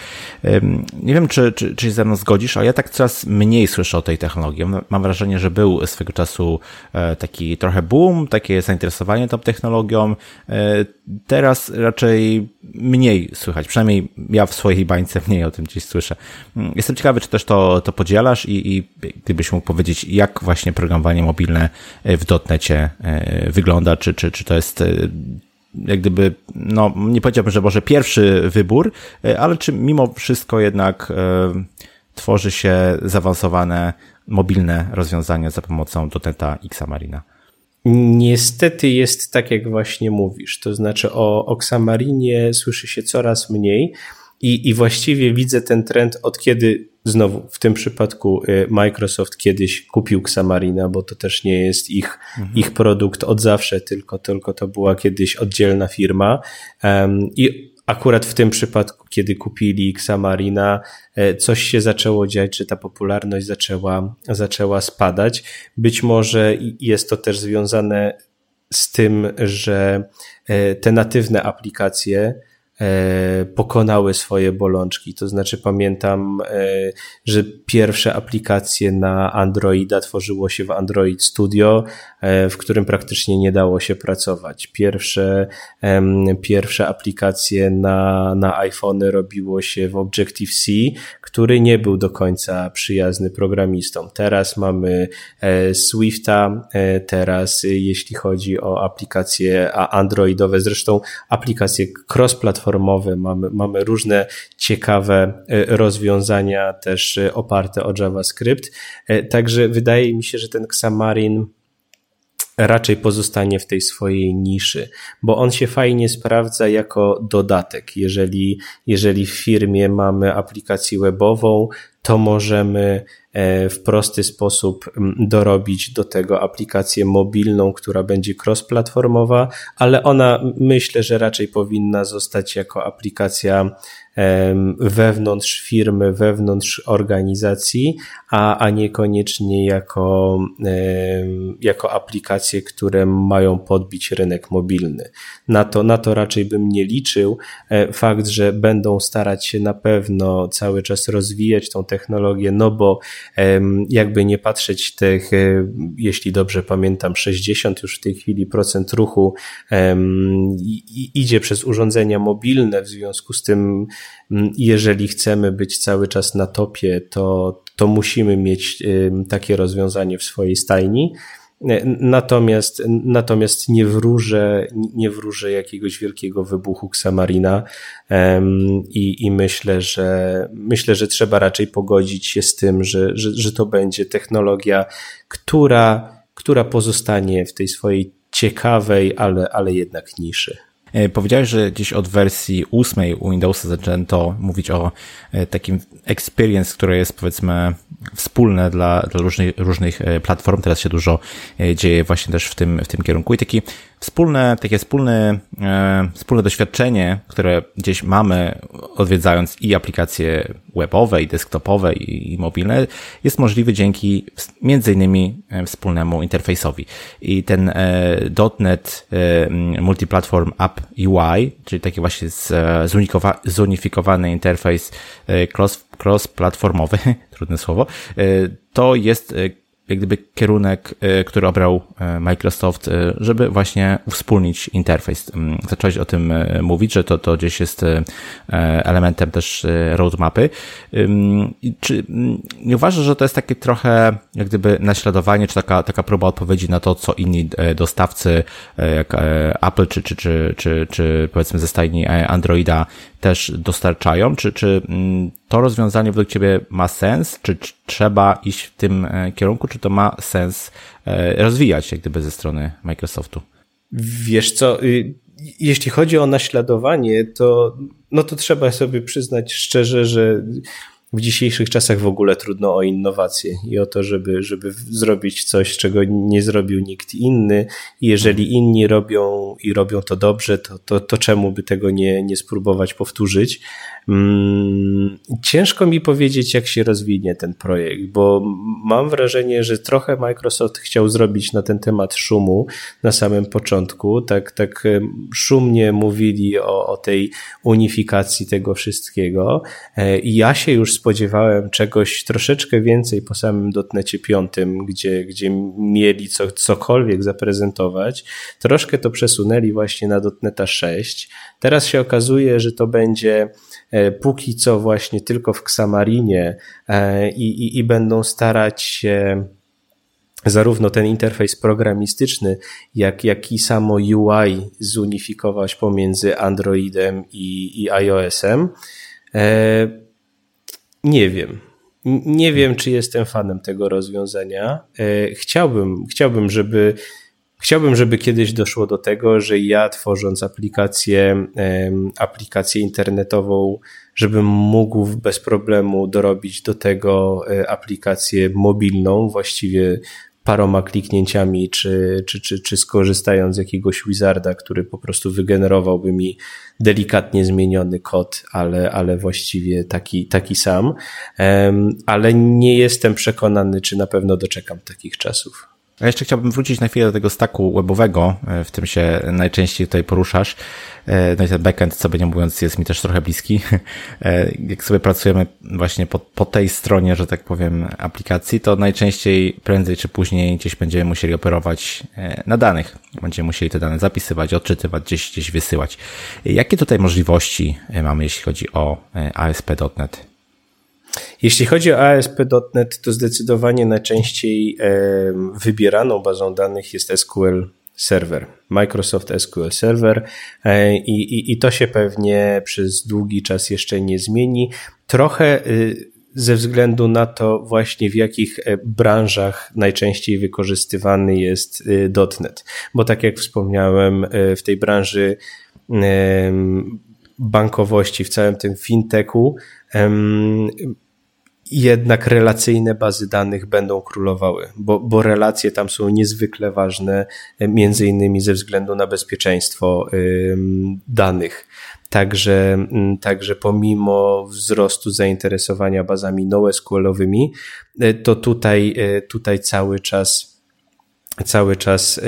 Nie wiem, czy, czy, czy się ze mną zgodzisz, ale ja tak coraz mniej słyszę o tej technologii. Mam wrażenie, że był swego czasu e, taki trochę boom, takie zainteresowanie tą technologią. E, teraz raczej mniej słychać, przynajmniej ja w swojej bańce mniej o tym gdzieś słyszę. Mm, jestem ciekawy, czy też to, to podzielasz i, i gdybyś mógł powiedzieć, jak właśnie programowanie mobilne w dotnecie wygląda wygląda, czy, czy, czy to jest e, jak gdyby, no nie powiedziałbym, że może pierwszy wybór, e, ale czy mimo wszystko jednak e, tworzy się zaawansowane mobilne rozwiązania za pomocą dotneta Xamarina? Niestety jest tak, jak właśnie mówisz. To znaczy o Oxamarinie słyszy się coraz mniej i, i właściwie widzę ten trend od kiedy znowu w tym przypadku y, Microsoft kiedyś kupił Xamarina, bo to też nie jest ich, mhm. ich produkt od zawsze, tylko, tylko to była kiedyś oddzielna firma. Um, I akurat w tym przypadku, kiedy kupili Xamarina, e, coś się zaczęło dziać, czy ta popularność zaczęła, zaczęła spadać. Być może jest to też związane z tym, że e, te natywne aplikacje, pokonały swoje bolączki. To znaczy, pamiętam, e, że pierwsze aplikacje na Androida tworzyło się w Android Studio, e, w którym praktycznie nie dało się pracować. Pierwsze, pierwsze aplikacje na, na iPhony robiło się w Objective-C, który nie był do końca przyjazny programistom. Teraz mamy Swifta, teraz jeśli chodzi o aplikacje androidowe, zresztą aplikacje cross-platformowe, platformowy, mamy, mamy różne ciekawe e, rozwiązania też e, oparte o JavaScript. E, także wydaje mi się, że ten Xamarin raczej pozostanie w tej swojej niszy, bo on się fajnie sprawdza jako dodatek. Jeżeli, jeżeli w firmie mamy aplikację webową, to możemy e, w prosty sposób dorobić do tego aplikację mobilną, która będzie cross-platformowa, ale ona myślę, że raczej powinna zostać jako aplikacja wewnątrz firmy, wewnątrz organizacji, a, a niekoniecznie jako, jako aplikacje, które mają podbić rynek mobilny. Na to, na to raczej bym nie liczył. E, fakt, że będą starać się na pewno cały czas rozwijać tą technologię, no bo jakby nie patrzeć tych, e, jeśli dobrze pamiętam, 60 już w tej chwili procent ruchu idzie przez urządzenia mobilne, w związku z tym jeżeli chcemy być cały czas na topie, to, to musimy mieć takie rozwiązanie w swojej stajni. E, natomiast, natomiast nie wróżę, nie wróżę jakiegoś wielkiego wybuchu Xamarina i, i myślę, że myślę, że trzeba raczej pogodzić się z tym, że, że, że to będzie technologia, która, która pozostanie w tej swojej ciekawej, ale, ale jednak niszy. E, powiedziałeś, że gdzieś od wersji ósmej u Windowsa zaczęto mówić o e, takim experience, które jest powiedzmy wspólne dla, dla różnych, różnych e, platform. Teraz się dużo dzieje właśnie też w tym, w tym kierunku i taki wspólne, takie wspólne, e, wspólne doświadczenie, które gdzieś mamy odwiedzając i aplikacje webowe, i desktopowe, i, i mobilne, jest możliwy dzięki między innymi e, wspólnemu interfejsowi. I ten e, .NET Multiplatform App UI, czyli taki właśnie zunifikowany interfejs cross, cross-platformowy, trudne słowo, to jest jak gdyby kierunek, y, który obrał y, Microsoft, y, żeby właśnie uwspólnić interfejs. Mm, zacząłeś o tym mówić, że to, to gdzieś jest elementem też roadmapy. Czy mm, nie uważasz, że to jest takie trochę jak gdyby naśladowanie, czy taka, taka próba odpowiedzi na to, co inni dostawcy, jak Apple, czy, czy, czy, czy, czy powiedzmy ze stajni Androida też dostarczają? Czy, czy mm, to rozwiązanie według Ciebie ma sens? Czy, trzeba iść w tym e, kierunku? Czy to ma sens e, rozwijać jak gdyby ze strony Microsoftu? Wiesz co, y, jeśli chodzi o naśladowanie, to, no to trzeba sobie przyznać szczerze, że w dzisiejszych czasach w ogóle trudno o innowacje i o to, żeby, żeby zrobić coś, czego nie zrobił nikt inny. I jeżeli inni robią i robią to dobrze, to, to, to czemu by tego nie, nie spróbować powtórzyć? Mm, ciężko mi powiedzieć, jak się rozwinie ten projekt, bo mam wrażenie, że trochę Microsoft chciał zrobić na ten temat szumu na samym początku. Tak, tak szumnie mówili o, o tej unifikacji tego wszystkiego. E, I ja się już spodziewałem czegoś troszeczkę więcej po samym dotnecie piątym, gdzie, gdzie mieli co, cokolwiek zaprezentować. Troszkę to przesunęli właśnie na dotneta 6. Teraz się okazuje, że to będzie póki co właśnie tylko w Xamarinie e, i, i, i będą starać się zarówno ten interfejs programistyczny, jak, jak i samo UI zunifikować pomiędzy Androidem i, i iOS-em. E, nie wiem. Nie wiem, czy jestem fanem tego rozwiązania. Chciałbym, chciałbym, żeby Chciałbym, żeby kiedyś doszło do tego, że ja tworząc aplikację, aplikację internetową, żebym mógł bez problemu dorobić do tego e, aplikację mobilną, właściwie paroma kliknięciami, czy, czy, czy, czy skorzystając z jakiegoś wizarda, który po prostu wygenerowałby mi delikatnie zmieniony kod, ale, ale właściwie taki, taki sam. Ale nie jestem przekonany, czy na pewno doczekam takich czasów. Ja jeszcze chciałbym wrócić na chwilę do tego staku webowego, e, w tym się najczęściej tutaj poruszasz. E, no i ten backend, co by nie mówiąc, jest mi też trochę bliski. E, jak sobie pracujemy właśnie po, po tej stronie, że tak powiem, aplikacji, to najczęściej prędzej czy później gdzieś będziemy musieli operować na danych. Będziemy musieli te dane zapisywać, odczytywać, gdzieś, gdzieś wysyłać. Jakie tutaj możliwości mamy, jeśli chodzi o ASP.NET? Jeśli chodzi o ASP.NET, to zdecydowanie najczęściej wybieraną bazą danych jest SQL Server, Microsoft SQL Server e, i, i, i to się pewnie przez długi czas jeszcze nie zmieni. Trochę y, ze względu na to właśnie w jakich e, branżach najczęściej wykorzystywany jest y, .NET, bo tak jak wspomniałem, e, w tej branży bankowości, w całym tym fintechu jednak relacyjne bazy danych będą królowały, bo, bo relacje tam są niezwykle ważne, między innymi ze względu na bezpieczeństwo danych. Także, także pomimo wzrostu zainteresowania bazami NoSQL-owymi, e, to tutaj, e, tutaj cały czas cały czas e,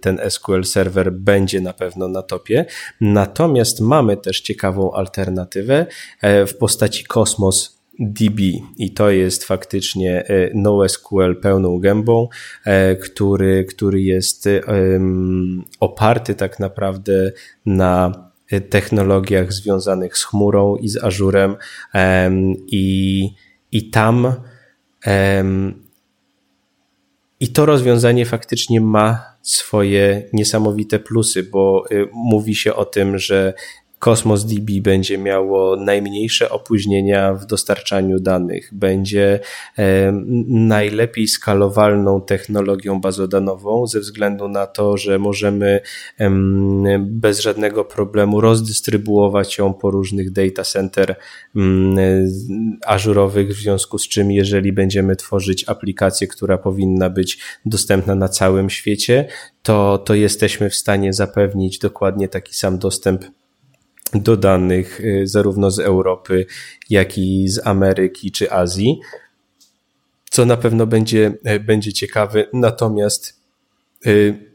ten SQL Server będzie na pewno na topie. Natomiast mamy też ciekawą alternatywę w postaci Cosmos DB i to jest faktycznie e, NoSQL pełną gębą, e, który, który jest oparty tak naprawdę na technologiach związanych z chmurą i z Azurem i, i tam i to rozwiązanie faktycznie ma swoje niesamowite plusy, bo y, mówi się o tym, że Cosmos DB będzie miało najmniejsze opóźnienia w dostarczaniu danych, będzie e, najlepiej skalowalną technologią bazodanową ze względu na to, że możemy bez żadnego problemu rozdystrybuować ją po różnych data center ażurowych, w związku z czym jeżeli będziemy tworzyć aplikację, która powinna być dostępna na całym świecie, to, to jesteśmy w stanie zapewnić dokładnie taki sam dostęp do danych y, zarówno z Europy, jak i z Ameryki czy Azji, co na pewno będzie, e, będzie ciekawe. Natomiast y,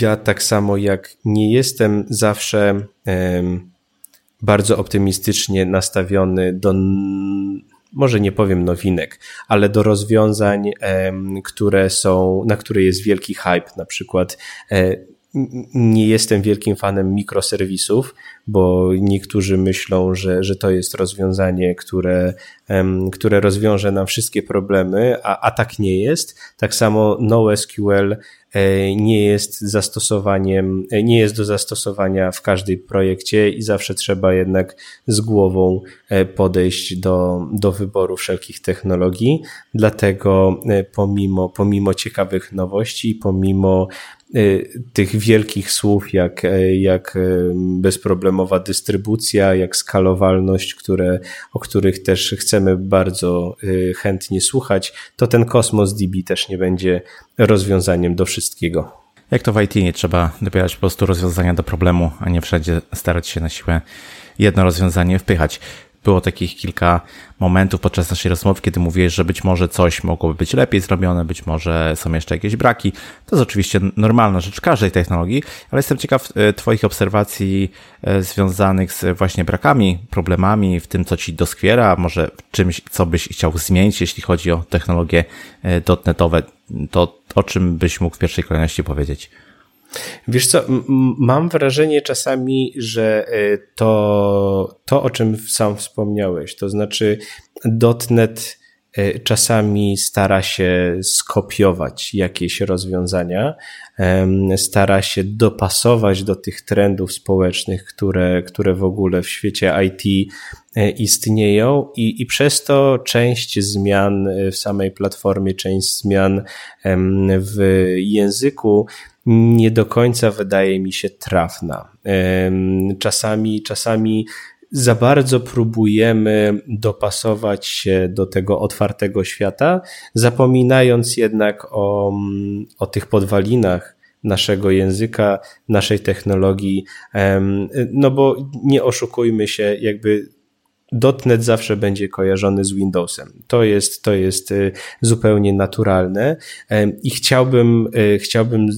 ja tak samo jak nie jestem zawsze bardzo optymistycznie nastawiony do może nie powiem nowinek, ale do rozwiązań, które są, na które jest wielki hype, na przykład e, nie jestem wielkim fanem mikroserwisów, bo niektórzy myślą, że, że to jest rozwiązanie, które, które rozwiąże nam wszystkie problemy, a, a tak nie jest. Tak samo NoSQL E, nie jest zastosowaniem, e, nie jest do zastosowania w każdym projekcie i zawsze trzeba jednak z głową e, podejść do, do wyboru wszelkich technologii. Dlatego pomimo, pomimo ciekawych nowości, pomimo tych wielkich słów jak, jak bezproblemowa dystrybucja, jak skalowalność, które, o których też chcemy bardzo chętnie słuchać, to ten Cosmos DB też nie będzie rozwiązaniem do wszystkiego. Jak to w IT nie trzeba dobierać po prostu rozwiązania do problemu, a nie wszędzie starać się na siłę jedno rozwiązanie wpychać. Było takich kilka momentów podczas naszej rozmowy, kiedy mówiłeś, że być może coś mogłoby być lepiej zrobione, być może są jeszcze jakieś braki. To jest oczywiście normalna rzecz każdej technologii, ale jestem ciekaw e, Twoich obserwacji e, związanych z właśnie brakami, problemami, w tym, co Ci doskwiera, może w czymś, co byś chciał zmienić, jeśli chodzi o technologie e, dotnetowe. To o czym byś mógł w pierwszej kolejności powiedzieć? Wiesz co, mam wrażenie czasami, że e, to, to, o czym sam wspomniałeś, to znaczy dotnet e, czasami stara się skopiować jakieś rozwiązania, stara się dopasować do tych trendów społecznych, które, które w ogóle w świecie IT e, istnieją i, i przez to część zmian w samej platformie, część zmian w języku nie do końca wydaje mi się trafna. Czasami, czasami za bardzo próbujemy dopasować się do tego otwartego świata, zapominając jednak o, o tych podwalinach naszego języka, naszej technologii. No bo nie oszukujmy się, jakby .NET zawsze będzie kojarzony z Windowsem. To jest, to jest y, zupełnie naturalne i chciałbym, y, chciałbym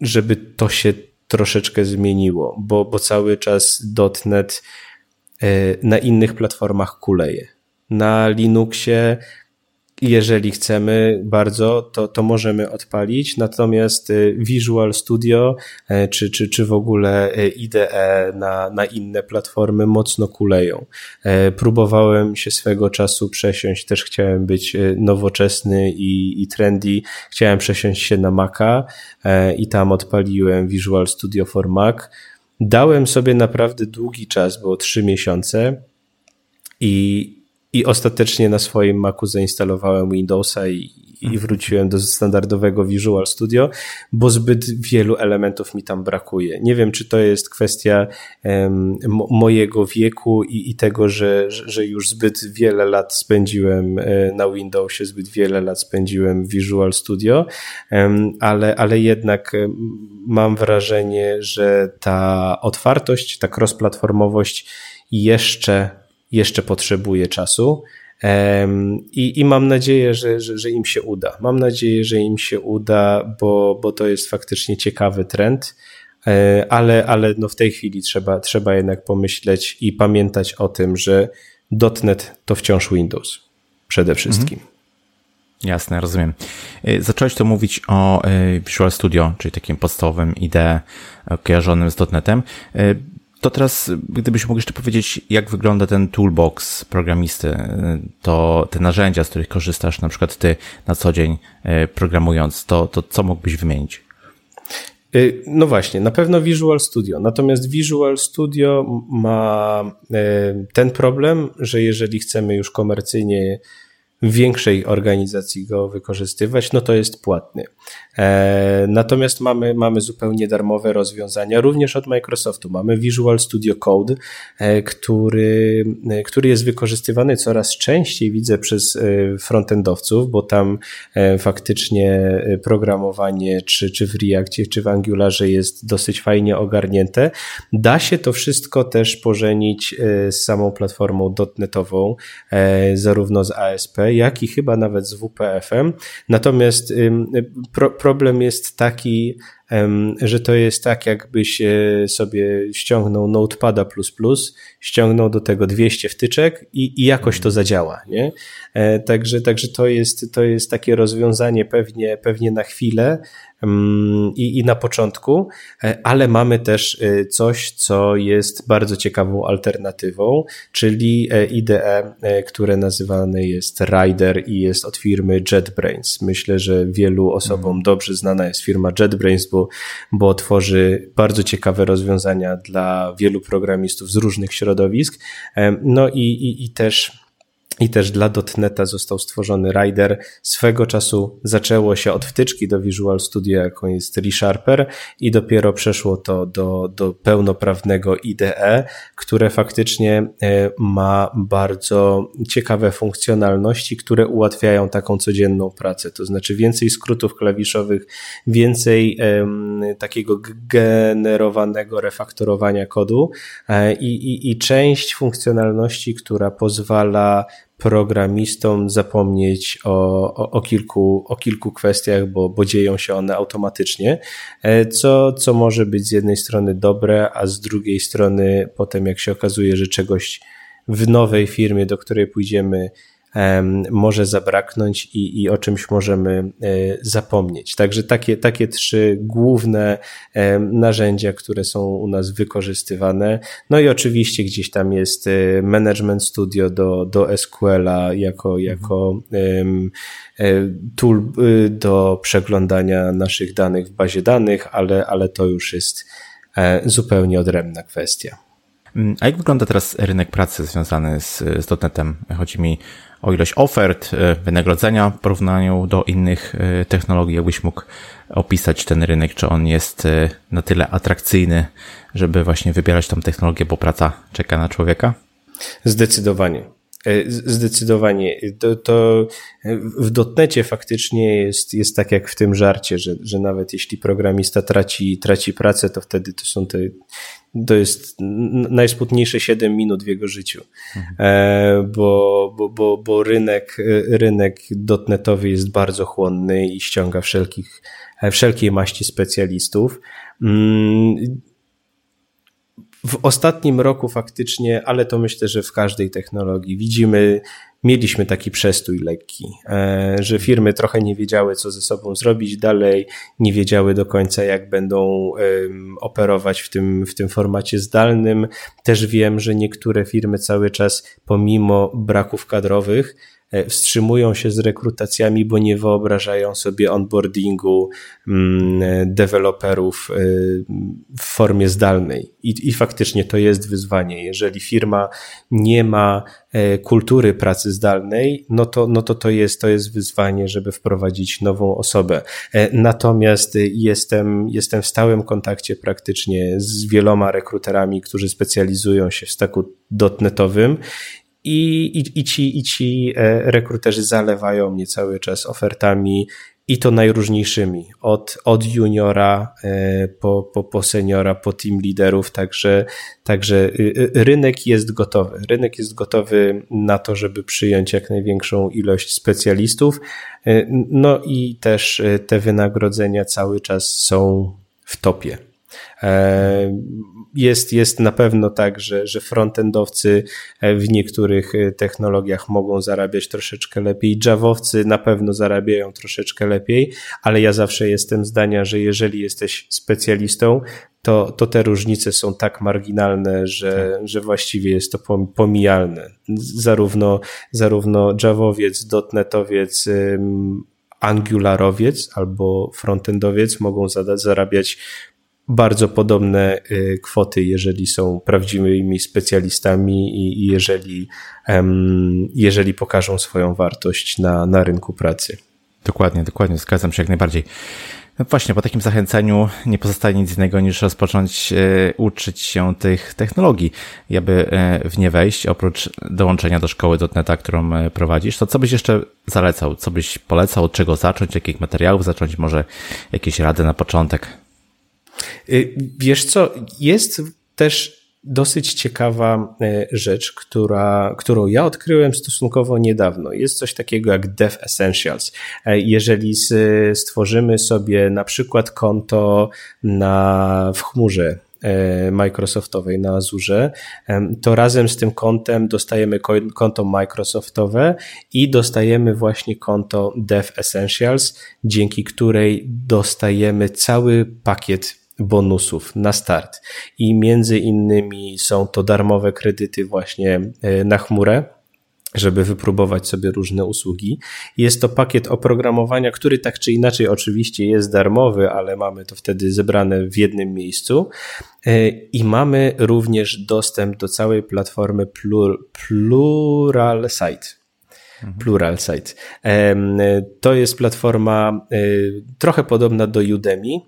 żeby to się troszeczkę zmieniło, bo, bo cały czas .NET e, na innych platformach kuleje. Na Linuxie jeżeli chcemy bardzo, to, to możemy odpalić, natomiast y, Visual Studio e, czy, czy, czy w ogóle e, IDE na, na inne platformy mocno kuleją. E, próbowałem się swego czasu przesiąść, też chciałem być nowoczesny i, i trendy, chciałem przesiąść się na Maca i tam odpaliłem Visual Studio for Mac. Dałem sobie naprawdę długi czas, było trzy miesiące i, i ostatecznie na swoim Macu zainstalowałem Windowsa i, i wróciłem do standardowego Visual Studio, bo zbyt wielu elementów mi tam brakuje. Nie wiem, czy to jest kwestia um, mojego wieku i, i tego, że, że już zbyt wiele lat spędziłem e, na Windowsie, zbyt wiele lat spędziłem w Visual Studio, um, ale, ale jednak mam wrażenie, że ta otwartość, ta cross-platformowość jeszcze jeszcze potrzebuje czasu. I, I mam nadzieję, że, że, że im się uda. Mam nadzieję, że im się uda, bo, bo to jest faktycznie ciekawy trend, e, ale, ale no w tej chwili trzeba, trzeba jednak pomyśleć i pamiętać o tym, że .NET to wciąż Windows przede wszystkim. Mhm. Jasne, rozumiem. E, zacząłeś to mówić o e, Visual Studio, czyli takim podstawowym IDE kojarzonym z .NETem. To teraz, gdybyś mógł jeszcze powiedzieć, jak wygląda ten toolbox programisty, to te narzędzia, z których korzystasz, na przykład ty na co dzień e, programując, to, to co mógłbyś wymienić? E, no właśnie, na pewno Visual Studio. Natomiast Visual Studio ma ten problem, że jeżeli chcemy już komercyjnie większej organizacji go wykorzystywać, no to jest płatny. E, natomiast mamy, mamy zupełnie darmowe rozwiązania, również od Microsoftu. Mamy Visual Studio Code, e, który, e, który jest wykorzystywany coraz częściej, widzę, przez frontendowców, bo tam faktycznie programowanie, czy, czy w Reactie, czy w Angularze jest dosyć fajnie ogarnięte. Da się to wszystko też pożenić z samą platformą dotnetową, zarówno z ASP, jak i chyba nawet z WPF-em. Natomiast pro, problem jest taki, że to jest tak, jakbyś sobie ściągnął Notepada++, ściągnął do tego 200 wtyczek i, i jakoś to zadziała, nie? E, także, także to jest, to jest takie rozwiązanie pewnie, pewnie na chwilę, i, i na początku, e, ale mamy też e, coś, co jest bardzo ciekawą alternatywą, czyli IDE, które nazywane jest Rider i jest od firmy JetBrains. Myślę, że wielu osobom mm. dobrze znana jest firma JetBrains, bo, bo tworzy bardzo ciekawe rozwiązania dla wielu programistów z różnych środowisk. No i, i, i też i też dla dotneta został stworzony Rider. Swego czasu zaczęło się od wtyczki do Visual Studio, jaką jest ReSharper i dopiero przeszło to do, do pełnoprawnego IDE, które faktycznie e, ma bardzo ciekawe funkcjonalności, które ułatwiają taką codzienną pracę. To znaczy więcej skrótów klawiszowych, więcej um, takiego generowanego refaktorowania kodu e, i, i, i część funkcjonalności, która pozwala programistom zapomnieć o, o, o, kilku, o kilku kwestiach, bo, bo dzieją się one automatycznie, e, co, co może być z jednej strony dobre, a z drugiej strony potem jak się okazuje, że czegoś w nowej firmie, do której pójdziemy, może zabraknąć i, i o czymś możemy e, zapomnieć. Także takie, takie trzy główne narzędzia, które są u nas wykorzystywane. No i oczywiście gdzieś tam jest e, Management Studio do, do SQL-a jako, jako e, tool do przeglądania naszych danych w bazie danych, ale, ale to już jest zupełnie odrębna kwestia. Mm, a jak wygląda teraz rynek pracy związany z, z .NETem? Chodzi mi o ilość ofert, e, wynagrodzenia w porównaniu do innych e, technologii. Jakbyś mógł opisać ten rynek, czy on jest e, na tyle atrakcyjny, żeby właśnie wybierać tą technologię, bo praca czeka na człowieka? Zdecydowanie. Zdecydowanie. To, to w dotnecie faktycznie jest, jest tak jak w tym żarcie, że, że nawet jeśli programista traci, traci pracę, to wtedy to są te to jest najsmutniejsze 7 minut w jego życiu, mhm. E, bo, bo, bo, bo rynek, rynek dotnetowy jest bardzo chłonny i ściąga wszelkich, wszelkiej maści specjalistów. W ostatnim roku faktycznie, ale to myślę, że w każdej technologii widzimy mieliśmy taki przestój lekki, e, że firmy trochę nie wiedziały, co ze sobą zrobić dalej, nie wiedziały do końca, jak będą operować w tym, w tym formacie zdalnym. Też wiem, że niektóre firmy cały czas, pomimo braków kadrowych, wstrzymują się z rekrutacjami, bo nie wyobrażają sobie onboardingu mm, deweloperów e, w formie zdalnej. I, I faktycznie to jest wyzwanie. Jeżeli firma nie ma e, kultury pracy zdalnej, no to, no to, to, jest, to jest wyzwanie, żeby wprowadzić nową osobę. Natomiast jestem, jestem w stałym kontakcie praktycznie z wieloma rekruterami, którzy specjalizują się w staku dotnetowym i, i, i, ci, i ci e, rekruterzy zalewają mnie cały czas ofertami i to najróżniejszymi, od, od juniora e, po, po, po seniora, po team liderów, także, także y, y, rynek jest gotowy. Rynek jest gotowy na to, żeby przyjąć jak największą ilość specjalistów. E, no i też te wynagrodzenia cały czas są w topie. Jest, jest na pewno tak, że, że frontendowcy e, w niektórych e, technologiach mogą zarabiać troszeczkę lepiej, javowcy na pewno zarabiają troszeczkę lepiej, ale ja zawsze jestem zdania, że jeżeli jesteś specjalistą, to, to te różnice są tak marginalne, że, tak. że właściwie jest to pomijalne. Zarówno, zarówno javowiec, dotnetowiec, angularowiec albo frontendowiec mogą zarabiać bardzo podobne y, kwoty, jeżeli są prawdziwymi specjalistami i jeżeli, jeżeli pokażą swoją wartość na, na rynku pracy. Dokładnie, dokładnie, zgadzam się jak najbardziej. No właśnie, po takim zachęceniu nie pozostaje nic innego niż rozpocząć e, uczyć się tych technologii. I aby e, w nie wejść, oprócz dołączenia do szkoły dotneta, którą e, prowadzisz, to co byś jeszcze zalecał? Co byś polecał? Od czego zacząć? Jakich materiałów zacząć? Może jakieś rady na początek? Y, wiesz co, jest też dosyć ciekawa e, rzecz, która, którą ja odkryłem stosunkowo niedawno. Jest coś takiego jak Dev Essentials. E, jeżeli stworzymy sobie na przykład konto na, w chmurze e, Microsoftowej na Azure, to razem z tym kontem dostajemy konto Microsoftowe i dostajemy właśnie konto Dev Essentials, dzięki której dostajemy cały pakiet bonusów na start. I między innymi są to darmowe kredyty właśnie e, na chmurę, żeby wypróbować sobie różne usługi. Jest to pakiet oprogramowania, który tak czy inaczej oczywiście jest darmowy, ale mamy to wtedy zebrane w jednym miejscu. E, I mamy również dostęp do całej platformy Plur, Plural Site. Mhm. Plural Site. To jest platforma e, trochę podobna do Udemy,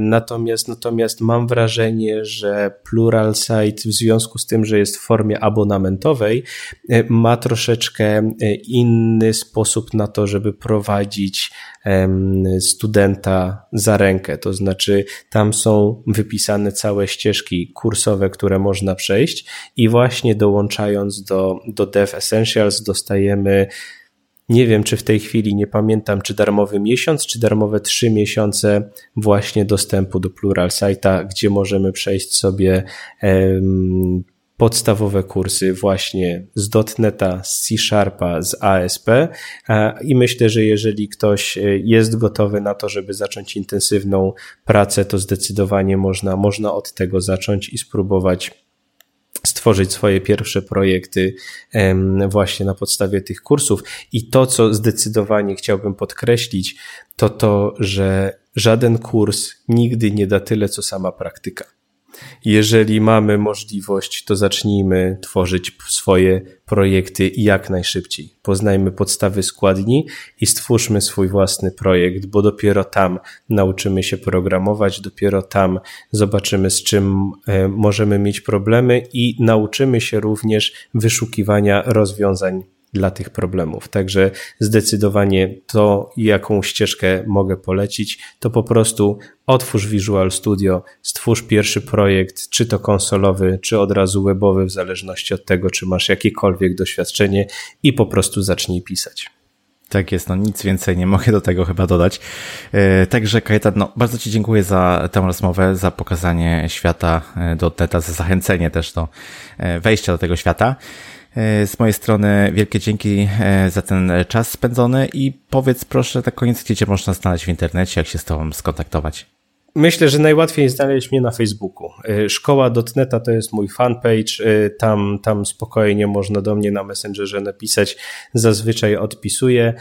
natomiast, natomiast mam wrażenie, że Plural Site w związku z tym, że jest w formie abonamentowej, e, ma troszeczkę e, inny sposób na to, żeby prowadzić studenta za rękę. To znaczy, tam są wypisane całe ścieżki kursowe, które można przejść, i właśnie dołączając do, do Dev Essentials dostajemy nie wiem, czy w tej chwili nie pamiętam, czy darmowy miesiąc, czy darmowe trzy miesiące właśnie dostępu do Plural Site'a, gdzie możemy przejść sobie um, podstawowe kursy właśnie z .NETA, z C Sharpa, z ASP i myślę, że jeżeli ktoś e, jest gotowy na to, żeby zacząć intensywną pracę, to zdecydowanie można, można od tego zacząć i spróbować stworzyć swoje pierwsze projekty właśnie na podstawie tych kursów. I to, co zdecydowanie chciałbym podkreślić, to to, że żaden kurs nigdy nie da tyle, co sama praktyka. Jeżeli mamy możliwość, to zacznijmy tworzyć swoje projekty jak najszybciej. Poznajmy podstawy składni i stwórzmy swój własny projekt, bo dopiero tam nauczymy się programować, dopiero tam zobaczymy, z czym e, możemy mieć problemy i nauczymy się również wyszukiwania rozwiązań dla tych problemów. Także zdecydowanie to, jaką ścieżkę mogę polecić, to po prostu otwórz Visual Studio, stwórz pierwszy projekt, czy to konsolowy, czy od razu webowy, w zależności od tego, czy masz jakiekolwiek doświadczenie i po prostu zacznij pisać. Tak jest, no nic więcej nie mogę do tego chyba dodać. E, także Kajetan, no bardzo Ci dziękuję za tę rozmowę, za pokazanie świata e, do Neta, za zachęcenie też do e, wejścia do tego świata. E, z mojej strony wielkie dzięki e, za ten czas spędzony i powiedz proszę na koniec, gdzie cię można znaleźć w internecie, jak się z tobą skontaktować. Myślę, że najłatwiej znaleźć mnie na Facebooku. Y, szkoła dotneta to jest mój fanpage, y, tam, tam spokojnie można do mnie na Messengerze napisać, zazwyczaj odpisuję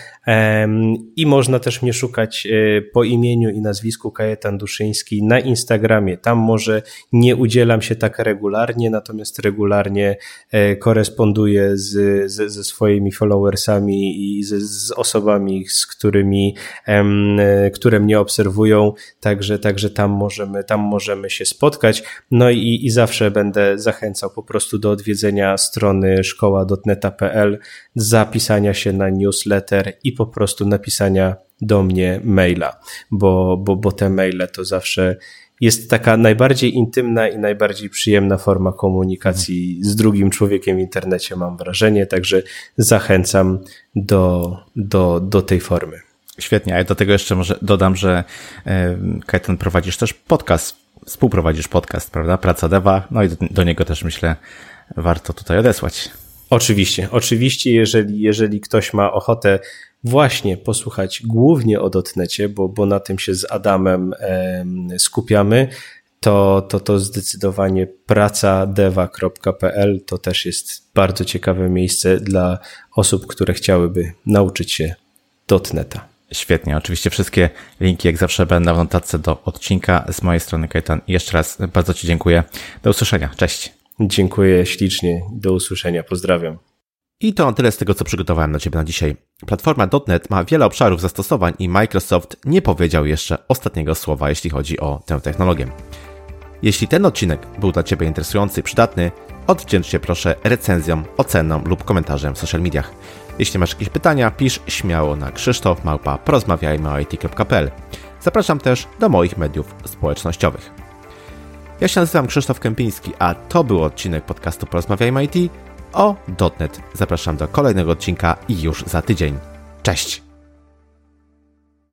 i można też mnie szukać y, po imieniu i nazwisku Kajetan Duszyński na Instagramie. Tam może nie udzielam się tak regularnie, natomiast regularnie koresponduję z, z, ze swoimi followersami i z, z osobami, z którymi, które mnie obserwują, także, także że tam możemy, tam możemy się spotkać. No i, i zawsze będę zachęcał po prostu do odwiedzenia strony szkoła.neta.pl, zapisania się na newsletter i po prostu napisania do mnie maila, bo, bo, bo te maile to zawsze jest taka najbardziej intymna i najbardziej przyjemna forma komunikacji z drugim człowiekiem w internecie, mam wrażenie, także zachęcam do, do, do tej formy. Świetnie, a ja do tego jeszcze może dodam, że e, Kajtan prowadzisz też podcast, współprowadzisz podcast, prawda? Praca Dewa, no i do, do niego też myślę warto tutaj odesłać. Oczywiście, oczywiście, jeżeli, jeżeli ktoś ma ochotę właśnie posłuchać głównie o dotnecie, bo, bo na tym się z Adamem e, skupiamy, to, to, to zdecydowanie praca deva.pl to też jest bardzo ciekawe miejsce dla osób, które chciałyby nauczyć się dotneta. Świetnie. Oczywiście wszystkie linki, jak zawsze, będą w notatce do odcinka. Z mojej strony, Kajtan, jeszcze raz bardzo Ci dziękuję. Do usłyszenia. Cześć. Dziękuję ślicznie. Do usłyszenia. Pozdrawiam. I to tyle z tego, co przygotowałem dla Ciebie na dzisiaj. Platforma .NET ma wiele obszarów zastosowań i Microsoft nie powiedział jeszcze ostatniego słowa, jeśli chodzi o tę technologię. Jeśli ten odcinek był dla Ciebie interesujący i przydatny, odwdzięcz się proszę recenzją, oceną lub komentarzem w social mediach. Jeśli masz jakieś pytania, pisz śmiało na krzysztof małpa porozmawiajmy o it.pl. Zapraszam też do moich mediów społecznościowych. Ja się nazywam Krzysztof Kępiński, a to był odcinek podcastu Porozmawiajmy IT o .NET. Zapraszam do kolejnego odcinka i już za tydzień. Cześć!